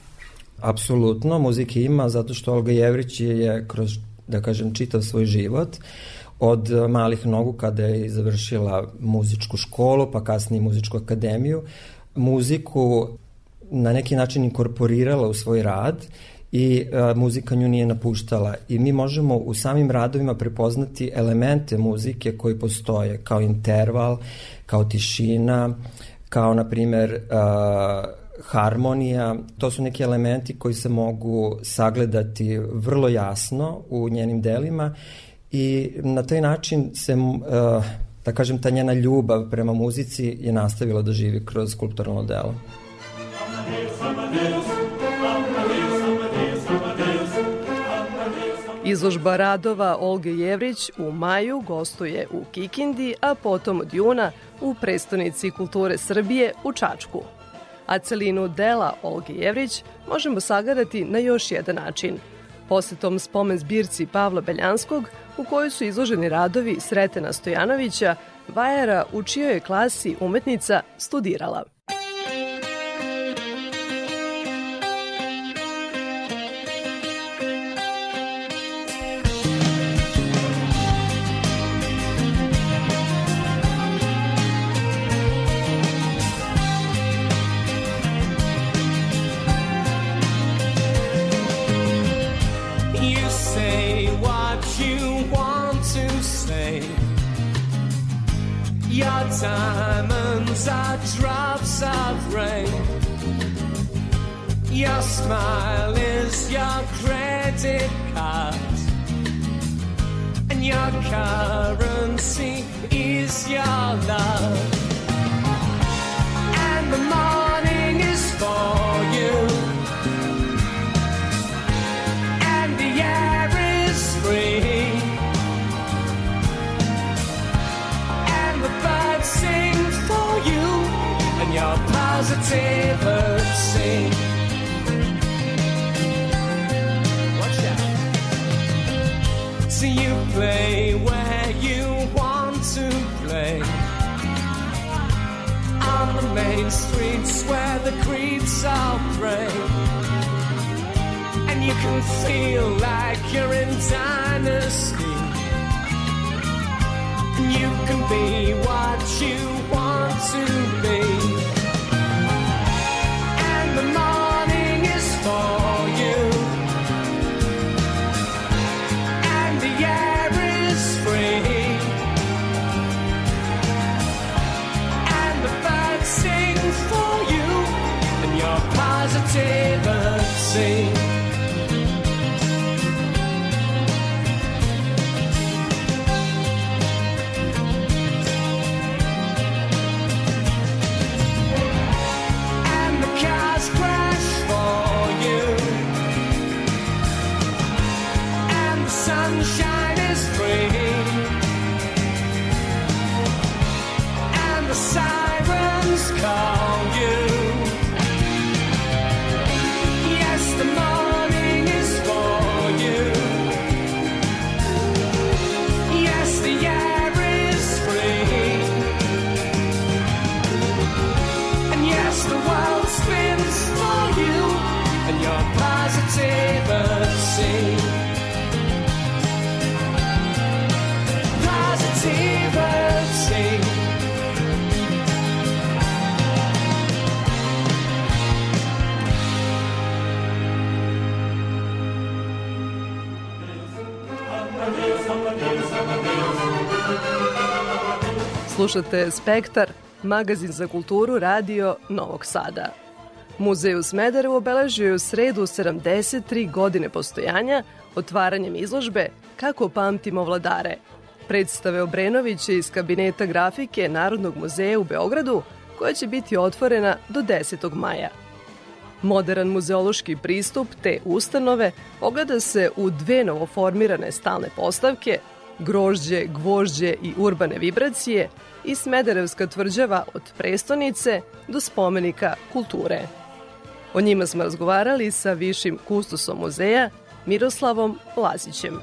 Apsolutno, muzike ima zato što Olga Jevrić je kroz, da kažem, čitav svoj život uh, od e, malih nogu kada je završila muzičku školu, pa kasnije muzičku akademiju, muziku na neki način inkorporirala u svoj rad i a, e, muzika nju nije napuštala. I mi možemo u samim radovima prepoznati elemente muzike koji postoje kao interval, kao tišina, kao na primer a, harmonija, to su neki elementi koji se mogu sagledati vrlo jasno u njenim delima i na taj način se, uh, da kažem, ta njena ljubav prema muzici je nastavila da živi kroz skulpturalno delo. Izložba radova Olge Jevrić u maju gostuje u Kikindi, a potom od juna u prestonici kulture Srbije u Čačku. A celinu dela Olge Jevrić možemo sagledati na još jedan način – posetom spomen zbirci Pavla Beljanskog u kojoj su izloženi radovi Sretena Stojanovića, Vajara u čijoj je klasi umetnica studirala. Say what you want to say. Your diamonds are drops of rain. Your smile is your credit card, and your currency is your love. And the morning is for you, So you play where you want to play. On the main streets where the creeps all pray. And you can feel like you're in dynasty. And you can be what you want to be. Slušate Spektar, magazin za kulturu radio Novog Sada. Muzej u Smederevu obeležio je u sredu 73 godine postojanja otvaranjem izložbe Kako pamtimo vladare, predstave Obrenovića iz kabineta grafike Narodnog muzeja u Beogradu, koja će biti otvorena do 10. maja. Modern muzeološki pristup te ustanove ogleda se u dve novoformirane stalne postavke, grožđe, gvožđe i urbane vibracije i Smederevska tvrđava od prestonice do spomenika kulture. O njima smo razgovarali sa višim kustosom muzeja Miroslavom Lazićem.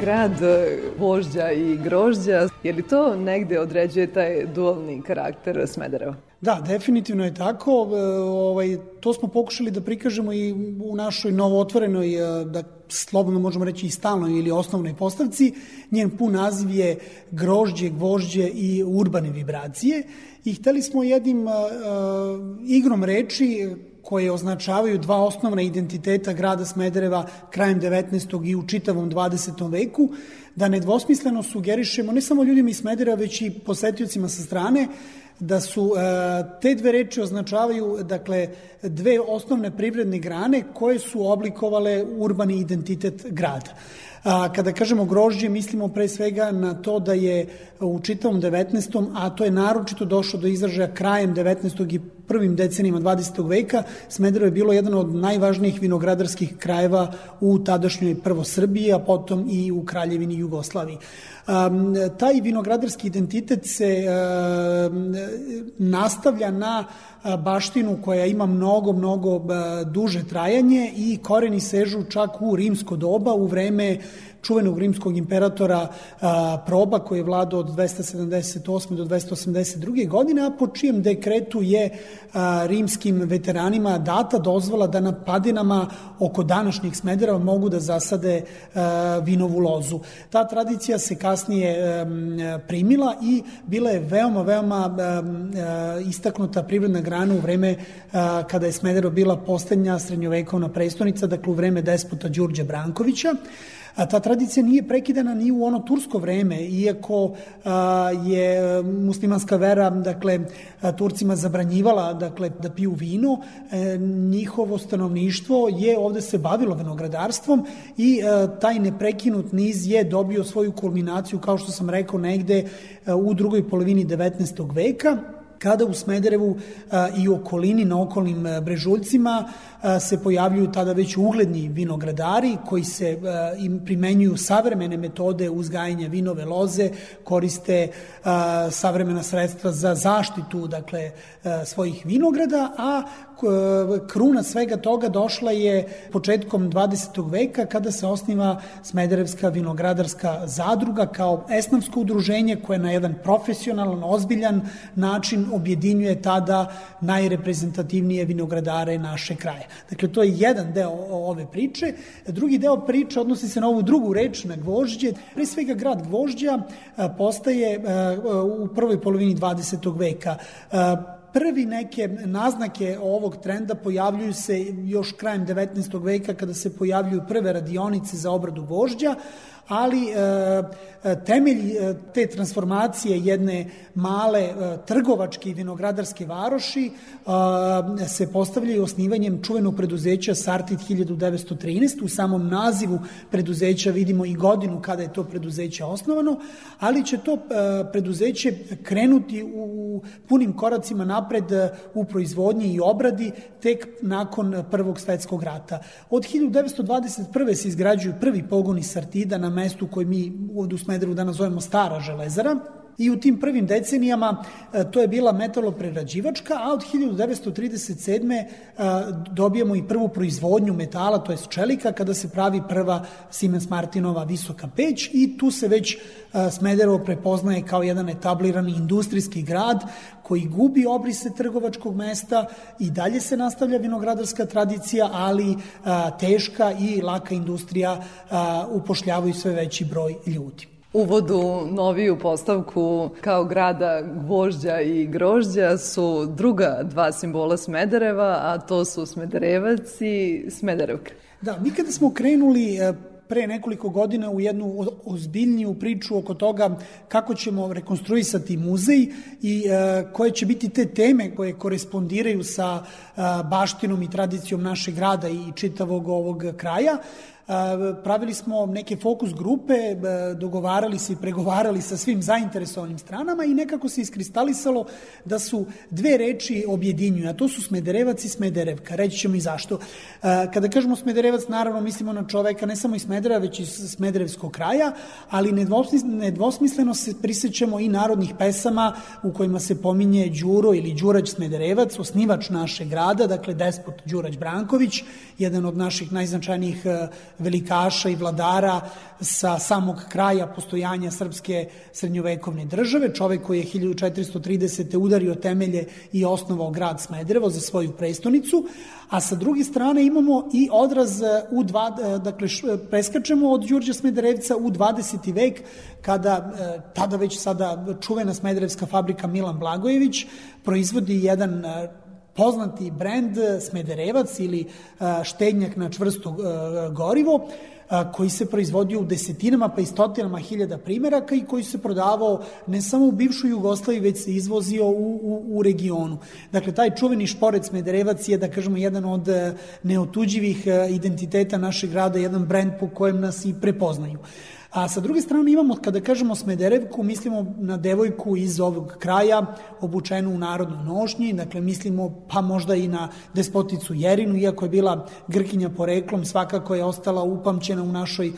Grad e, vožđa i grožđa, je li to negde određuje taj dualni karakter Smedereva? Da, definitivno je tako. E, Ovaj, to smo pokušali da prikažemo i u našoj novootvorenoj, e, da slobodno možemo reći i stalnoj ili osnovnoj postavci. Njen pun naziv je grožđe, gvožđe i urbane vibracije. I hteli smo jednim uh, igrom reči koje označavaju dva osnovna identiteta grada Smedereva krajem 19. i u čitavom 20. veku, da nedvosmisleno sugerišemo ne samo ljudima iz Smedereva, već i posetiocima sa strane, da su e, te dve reči označavaju dakle dve osnovne privredne grane koje su oblikovale urbani identitet grada. A, kada kažemo grožđe, mislimo pre svega na to da je u čitavom 19. a to je naročito došlo do izražaja krajem 19. i prvim decenijama 20. veka, Smederevo je bilo jedan od najvažnijih vinogradarskih krajeva u tadašnjoj prvo Srbiji, a potom i u Kraljevini Jugoslaviji. Um, taj vinogradarski identitet se um, nastavlja na baštinu koja ima mnogo, mnogo duže trajanje i koreni sežu čak u rimsko doba, u vreme čuvenog rimskog imperatora Proba koji je vladao od 278. do 282. godine, a po čijem dekretu je rimskim veteranima data dozvola da na padinama oko današnjih Smedereva mogu da zasade vinovu lozu. Ta tradicija se kasnije primila i bila je veoma, veoma a, istaknuta privredna grana u vreme kada je Smederevo bila poslednja srednjovekovna prestonica, dakle u vreme despota Đurđa Brankovića. A ta tradicija nije prekidana ni u ono tursko vreme, iako a, je muslimanska vera, dakle, a, Turcima zabranjivala dakle, da piju vino, e, njihovo stanovništvo je ovde se bavilo vinogradarstvom i e, taj neprekinut niz je dobio svoju kulminaciju, kao što sam rekao, negde e, u drugoj polovini 19. veka, kada u Smederevu a, i okolini na okolnim a, brežuljcima a, se pojavljuju tada već ugledni vinogradari koji se a, im primenjuju savremene metode uzgajanja vinove loze, koriste a, savremena sredstva za zaštitu dakle a, svojih vinograda, a kruna svega toga došla je početkom 20. veka kada se osniva Smederevska vinogradarska zadruga kao esnavsko udruženje koje na jedan profesionalan, ozbiljan način objedinjuje tada najreprezentativnije vinogradare naše kraja. Dakle, to je jedan deo ove priče. Drugi deo priče odnosi se na ovu drugu reč, na gvožđe. Pre svega grad gvožđa postaje u prvoj polovini 20. veka. Prvi neke naznake ovog trenda pojavljuju se još krajem 19. veka kada se pojavljuju prve radionice za obradu vožđa, ali e, e, temelj e, te transformacije jedne male trgovačke i vinogradarske varoši se postavljaju osnivanjem čuvenog preduzeća Sartit 1913. U samom nazivu preduzeća vidimo i godinu kada je to preduzeće osnovano, ali će to preduzeće krenuti u punim koracima napred u proizvodnji i obradi tek nakon Prvog svetskog rata. Od 1921. se izgrađuju prvi pogoni Sartida na mestu koji mi ovde u Smederu danas zovemo Stara železara, I u tim prvim decenijama e, to je bila metaloprerađivačka, a od 1937. e, dobijamo i prvu proizvodnju metala, to je čelika, kada se pravi prva Siemens Martinova visoka peć i tu se već e, Smederevo prepoznaje kao jedan etablirani industrijski grad koji gubi obrise trgovačkog mesta i dalje se nastavlja vinogradarska tradicija, ali teška i laka industrija upošljavaju sve veći broj ljudi. Uvod u noviju postavku kao grada gvožđa i grožđa su druga dva simbola Smedereva, a to su Smederevac i Smederevka. Da, mi kada smo krenuli e, pre nekoliko godina u jednu ozbiljniju priču oko toga kako ćemo rekonstruisati muzej i e, koje će biti te teme koje korespondiraju sa e, baštinom i tradicijom našeg grada i čitavog ovog kraja. Pravili smo neke fokus grupe, e, dogovarali se i pregovarali sa svim zainteresovanim stranama i nekako se iskristalisalo da su dve reči objedinjuju, a to su Smederevac i Smederevka. Reći ćemo i zašto. E, Kada kažemo Smederevac, naravno mislimo na čoveka ne samo iz Smedera, već i iz Smederevskog kraja, ali nedvosmis- nedvosmisleno se prisećamo i narodnih pesama u kojima se pominje Đuro ili Đurać Smederevac, osnivač našeg grada, dakle despot Đurać Branković, jedan od naših najznačajnijih e, velikaša i vladara sa samog kraja postojanja srpske srednjovekovne države, čovek koji je 1430. udario temelje i osnovao grad Smederevo za svoju prestonicu, a sa druge strane imamo i odraz e, u dva, e, dakle preskačemo od Đurđa Smederevca u 20. vek kada e, tada već sada čuvena smederevska fabrika Milan Blagojević proizvodi jedan poznati brend Smederevac ili e, štednjak na čvrsto e, gorivo a, koji se proizvodio u desetinama pa i stotinama hiljada primeraka i koji se prodavao ne samo u bivšoj Jugoslaviji, već se izvozio u, u, u regionu. Dakle, taj čuveni šporet Smederevac je, da kažemo, jedan od e, neotuđivih e, identiteta našeg grada, jedan brend po kojem nas i prepoznaju. A sa druge strane imamo, kada kažemo Smederevku, mislimo na devojku iz ovog kraja, obučenu u narodnoj nošnji, dakle mislimo pa možda i na despoticu Jerinu, iako je bila Grkinja poreklom, svakako je ostala upamćena u našoj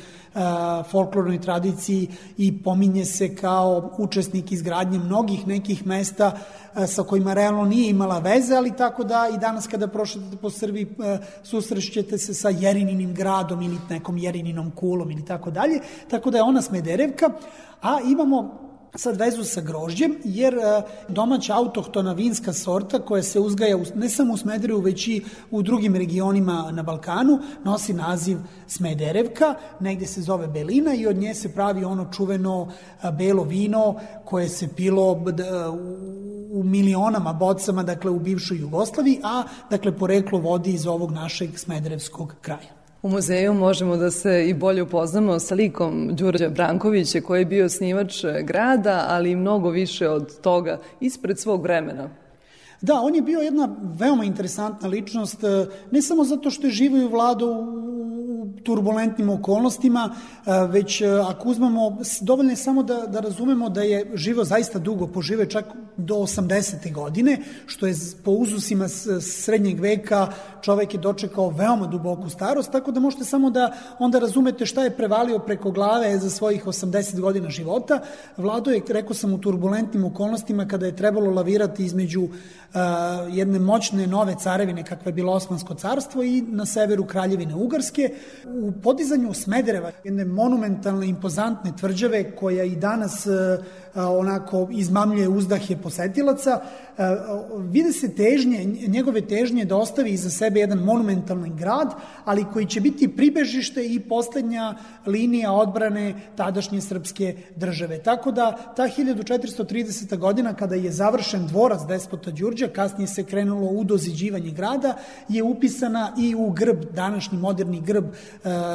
folklornoj tradiciji i pominje se kao učesnik izgradnje mnogih nekih mesta a, sa kojima realno nije imala veze, ali tako da i danas kada prošete po Srbiji a, susrećete se sa Jerininim gradom ili nekom Jerininom kulom ili tako dalje, tako da je ona Smederevka, a imamo sad vezu sa grožđem, jer e, domaća autohtona vinska sorta koja se uzgaja ne samo u Smederevu, već i u drugim regionima na Balkanu, nosi naziv Smederevka, negde se zove Belina i od nje se pravi ono čuveno e, belo vino koje se pilo u milionama bocama, dakle u bivšoj Jugoslaviji, a dakle poreklo vodi iz ovog našeg Smederevskog kraja. U muzeju možemo da se i bolje upoznamo sa likom Đurđa Brankovića koji je bio snivač grada, ali i mnogo više od toga ispred svog vremena. Da, on je bio jedna veoma interesantna ličnost, e, ne samo zato što je živo i vladao u turbulentnim okolnostima, e, već e, ako uzmemo, dovoljno je samo da, da razumemo da je živo zaista dugo, požive čak do 80. godine, što je po uzusima srednjeg veka čovek je dočekao veoma duboku starost, tako da možete samo da onda razumete šta je prevalio preko glave za svojih 80 godina života. Vlado je, rekao sam, u turbulentnim okolnostima kada je trebalo lavirati između jedne moćne nove carevine kakva je bilo Osmansko carstvo i na severu Kraljevine Ugarske. U podizanju Smedereva, jedne monumentalne, impozantne tvrđave koja i danas a, onako izmamljuje uzdahe posetilaca, a, vide se težnje, njegove težnje da ostavi iza sebe jedan monumentalni grad, ali koji će biti pribežište i poslednja linija odbrane tadašnje srpske države. Tako da ta 1430. godina kada je završen dvorac despota Đurđa, kasnije se krenulo u doziđivanje grada, je upisana i u grb, današnji moderni grb e,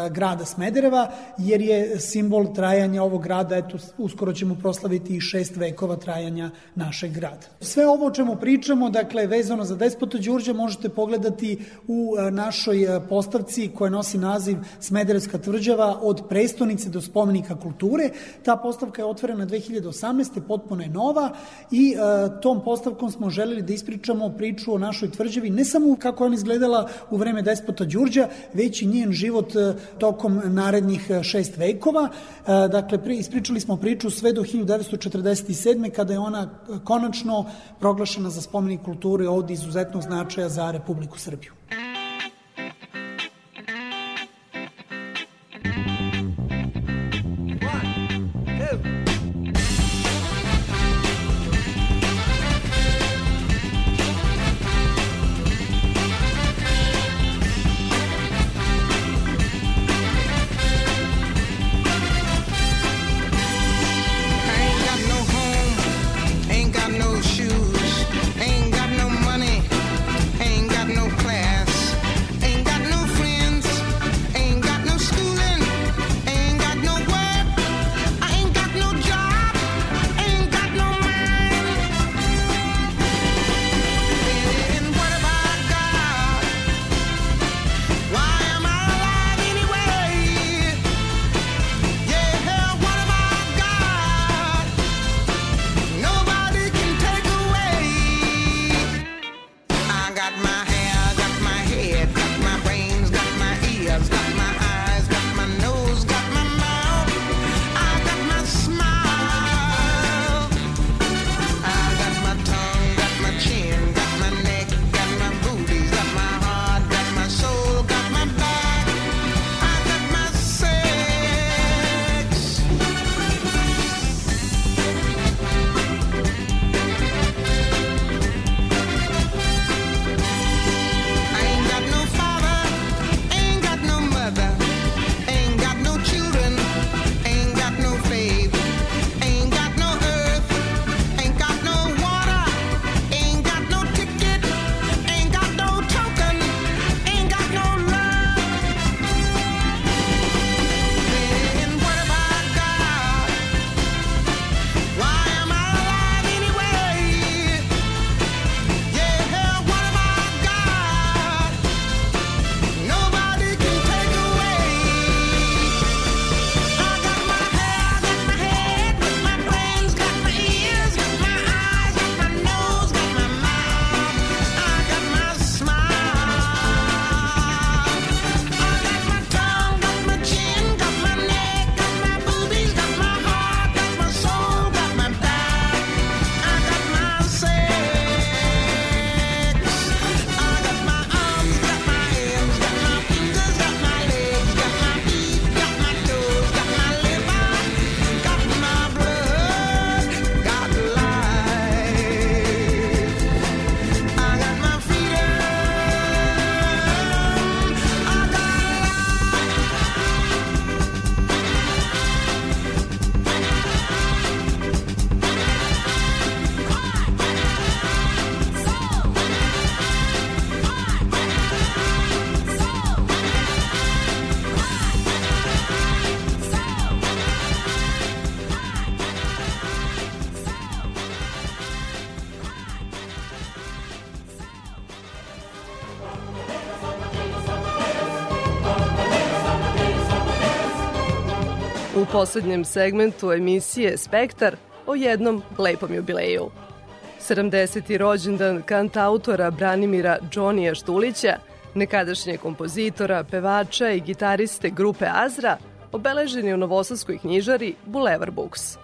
grada Smedereva, jer je simbol trajanja ovog grada, eto, uskoro ćemo proslaviti i šest vekova trajanja našeg grada. Sve ovo o čemu pričamo, dakle, vezano za despota Đurđa, možete pogledati u e, našoj e, postavci koja nosi naziv Smederevska tvrđava od prestonice do spomenika kulture. Ta postavka je otvorena 2018. potpuno je nova i e, tom postavkom smo želeli da ispričamo priču o našoj tvrđavi, ne samo kako ona izgledala u vreme despota Đurđa, već i njen život tokom narednih šest vekova. Dakle, pri, ispričali smo priču sve do 1947. kada je ona konačno proglašena za spomenik kulture od izuzetnog značaja za Republiku Srbiju. Poslednjem segmentu emisije Spektar o jednom lepom jubileju. 70. rođendan kantautora Branimira Džonija Štulića, nekadašnjeg kompozitora, pevača i gitariste grupe Azra, obeležen je u Novosadskoj knjižari Bulevar Books.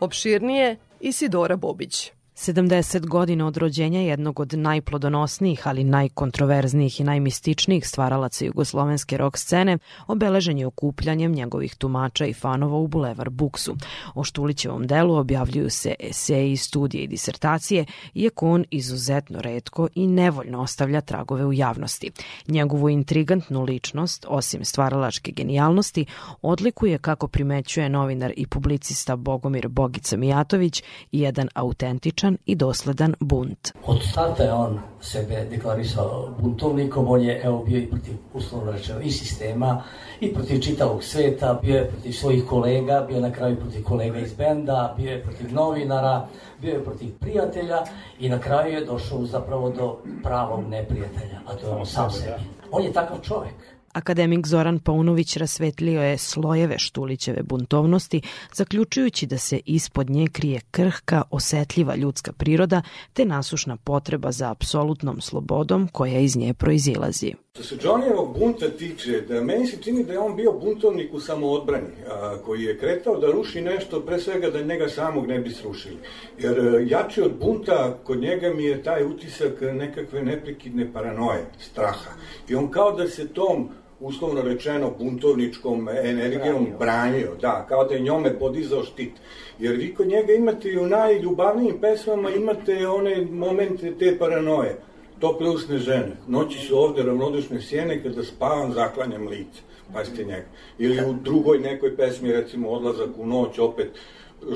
Opširnije Isidora Bobić. 70 godina od rođenja jednog od najplodonosnijih, ali najkontroverznijih i najmističnijih stvaralaca jugoslovenske rock scene obeležen je okupljanjem njegovih tumača i fanova u Bulevar Buksu. O Štulićevom delu objavljuju se eseji, studije i disertacije, iako on izuzetno redko i nevoljno ostavlja tragove u javnosti. Njegovu intrigantnu ličnost, osim stvaralačke genijalnosti, odlikuje, kako primećuje novinar i publicista Bogomir Bogica Mijatović, i jedan autentičan i dosledan bunt. Od starta je on sebe deklarisao buntovnikom, on je evo, bio i protiv, uslovno rečeno, i sistema, i protiv čitavog sveta, bio je protiv svojih kolega, bio je na kraju protiv kolega iz benda, bio je protiv novinara, bio je protiv prijatelja i na kraju je došao zapravo do pravog neprijatelja, a to je on sam sebi. On je takav čovek. Akademik Zoran Paunović rasvetlio je slojeve Štulićeve buntovnosti, zaključujući da se ispod nje krije krhka, osetljiva ljudska priroda te nasušna potreba za apsolutnom slobodom koja iz nje proizilazi. Što se Johnnyevog bunta tiče, da meni se čini da je on bio buntovnik u samoodbrani, a, koji je kretao da ruši nešto, pre svega da njega samog ne bi srušili. Jer a, jači od bunta kod njega mi je taj utisak nekakve neprekidne paranoje, straha. I on kao da se tom uslovno rečeno buntovničkom energijom branio, da, kao da je njome podizao štit. Jer vi kod njega imate i u najljubavnijim pesmama imate one momente te paranoje tople usne žene. Noći su ovde ravnodušne sjene, kada spavam zaklanjam lice. Pazite njega. Ili u drugoj nekoj pesmi, recimo Odlazak u noć, opet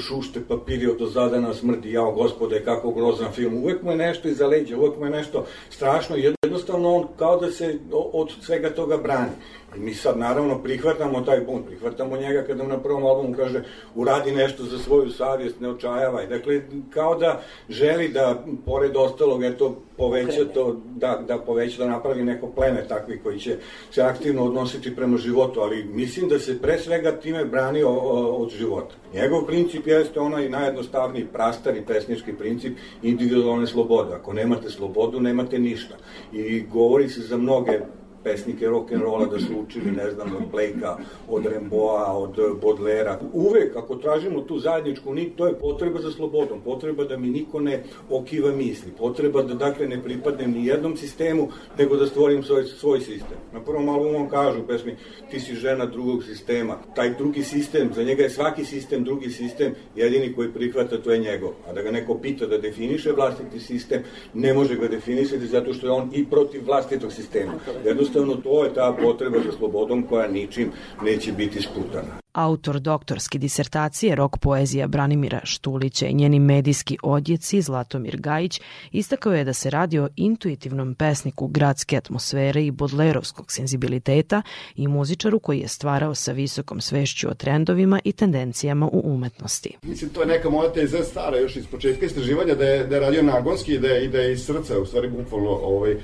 šušte papiri od ozadana smrdi, jao gospode, kako grozan film. Uvek mu je nešto iza leđa, uvek mu je nešto strašno, jednostavno on kao da se od svega toga brani. Mi sad naravno prihvatamo taj bunt, prihvatamo njega kada na prvom albumu kaže uradi nešto za svoju savjest, ne očajavaj. Dakle, kao da želi da, pored ostalog, eto, poveća to, da, da poveća, da napravi neko pleme takvi koji će se aktivno odnositi prema životu, ali mislim da se pre svega time brani o, o, od života. Njegov princip jeste onaj najjednostavniji, prastari pesnički princip individualne slobode. Ako nemate slobodu, nemate ništa. I govori se za mnoge pesnike rock and rolla da su učili, ne znam, od Blakea, od Remboa, od Bodlera. Uvek, ako tražimo tu zajedničku nit, to je potreba za slobodom, potreba da mi niko ne okiva misli, potreba da, dakle, ne pripadnem ni jednom sistemu, nego da stvorim svoj, svoj sistem. Na prvom albumu on kaže u pesmi, ti si žena drugog sistema. Taj drugi sistem, za njega je svaki sistem drugi sistem, jedini koji prihvata, to je njegov. A da ga neko pita da definiše vlastiti sistem, ne može ga definisati zato što je on i protiv vlastitog sistema. Jednostavno, to je ta potreba za slobodom koja ničim neće biti sputana. Autor doktorske disertacije rok poezija Branimira Štulića i njeni medijski odjeci Zlatomir Gajić istakao je da se radi o intuitivnom pesniku gradske atmosfere i bodlerovskog senzibiliteta i muzičaru koji je stvarao sa visokom svešću o trendovima i tendencijama u umetnosti. Mislim, to je neka moja teza stara još iz početka istraživanja da je, da je radio nagonski i da je, i da je iz srca u stvari bukvalno ovaj,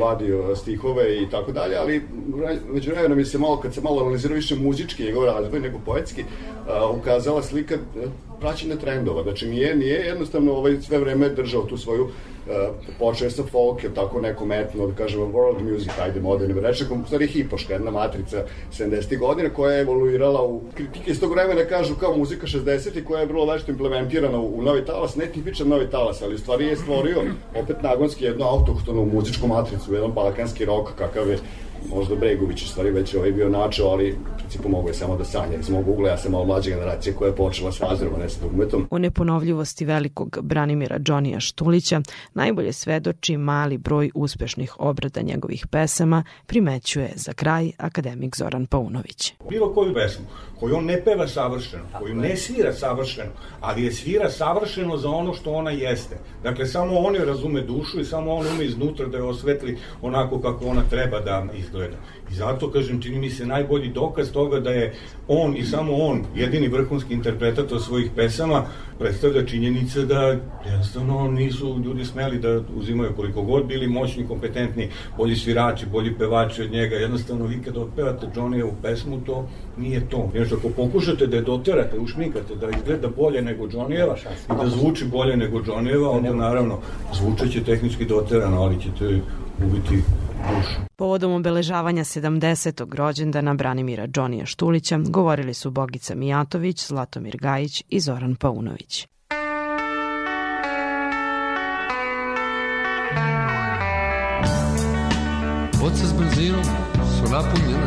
vadio stihove i tako dalje, ali među vremenom mi se malo, kad se malo analizirao više muzički njegov razvoj nego poetski, ukazala slika praćenja trendova. Znači nije, nije jednostavno ovaj sve vreme držao tu svoju uh, počeo sa folk, je tako neko metno, da kažemo world music, ajde moderno reče, u stvari hipoška, jedna matrica 70. godina koja je evoluirala u kritike iz tog vremena kažu kao muzika 60. koja je vrlo vešto implementirana u, u novi talas, ne tipičan novi talas, ali u stvari je stvorio opet nagonski jednu autohtonu muzičku matricu, jedan balkanski rok kakav je možda Bregović u stvari već ovaj bio načeo, ali u principu mogu je samo da sanja. Iz mog ugla ja sam malo mlađa generacija koja je počela s Azrom, a ne sa dugmetom. O neponovljivosti velikog Branimira Džonija Štulića najbolje svedoči mali broj uspešnih obrada njegovih pesama, primećuje za kraj akademik Zoran Paunović. Bilo koju pesmu koju on ne peva savršeno, koju ne svira savršeno, ali je svira savršeno za ono što ona jeste. Dakle, samo on je razume dušu i samo on ume iznutra da je osvetli onako kako ona treba da izgleda. I zato, kažem, čini mi se najbolji dokaz toga da je on i samo on, jedini vrhunski interpretator svojih pesama, predstavlja činjenice da jednostavno nisu ljudi smeli da uzimaju koliko god bili moćni, kompetentni, bolji svirači, bolji pevači od njega. Jednostavno, vi kada otpevate Johnnyjevu pesmu, to nije to. Nešto, ako pokušate da je doterate, ušminkate, da izgleda bolje nego Johnnyjeva i da zvuči bolje nego Johnnyjeva, onda naravno zvučeće tehnički doterano, ali ćete ubiti dušu. Povodom obeležavanja 70. rođendana Branimira Džonija Štulića govorili su Bogica Mijatović, Zlatomir Gajić i Zoran Paunović. Boce s benzinom su napunjene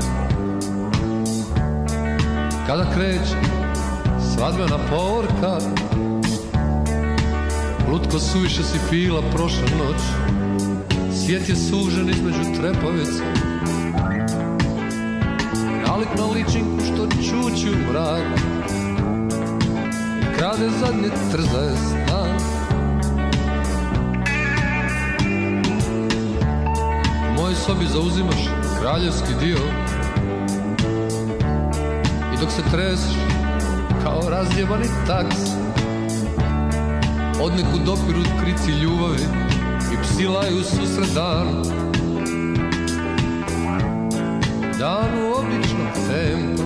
Kada kreće svadbena povorka Lutko suviše si pila prošla noć Svijet je sužen između trepavica Nalik na ličinku što čuči u mrak. I krade zadnje trzaje stan U mojoj sobi zauzimaš kraljevski dio. I dok se treseš kao razjebani taks Od neku dopiru krici ljubavi i psilaju susret danu Danu običnog tempa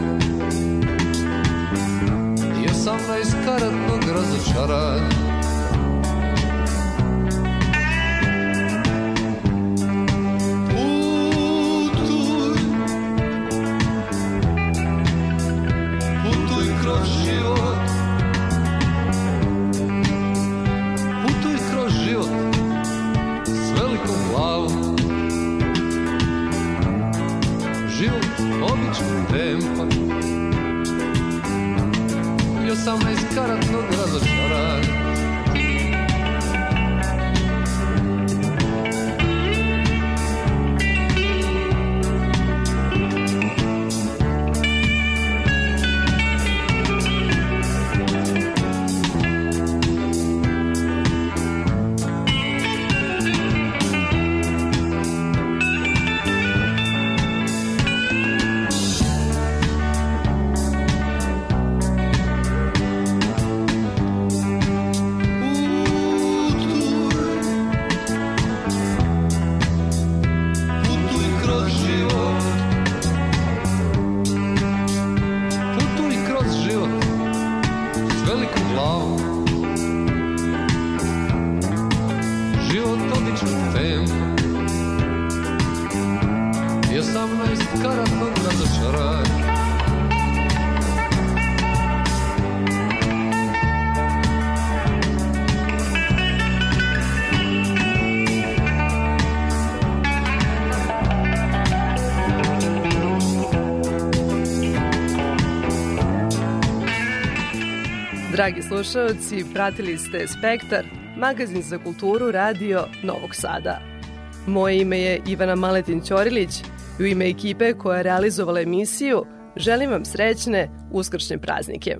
I osamnaest karatnog razočaranja Dragi slušalci, pratili ste Spektar, magazin za kulturu radio Novog Sada. Moje ime je Ivana Maletin Ćorilić i u ime ekipe koja je realizovala emisiju želim vam srećne uskršnje praznike.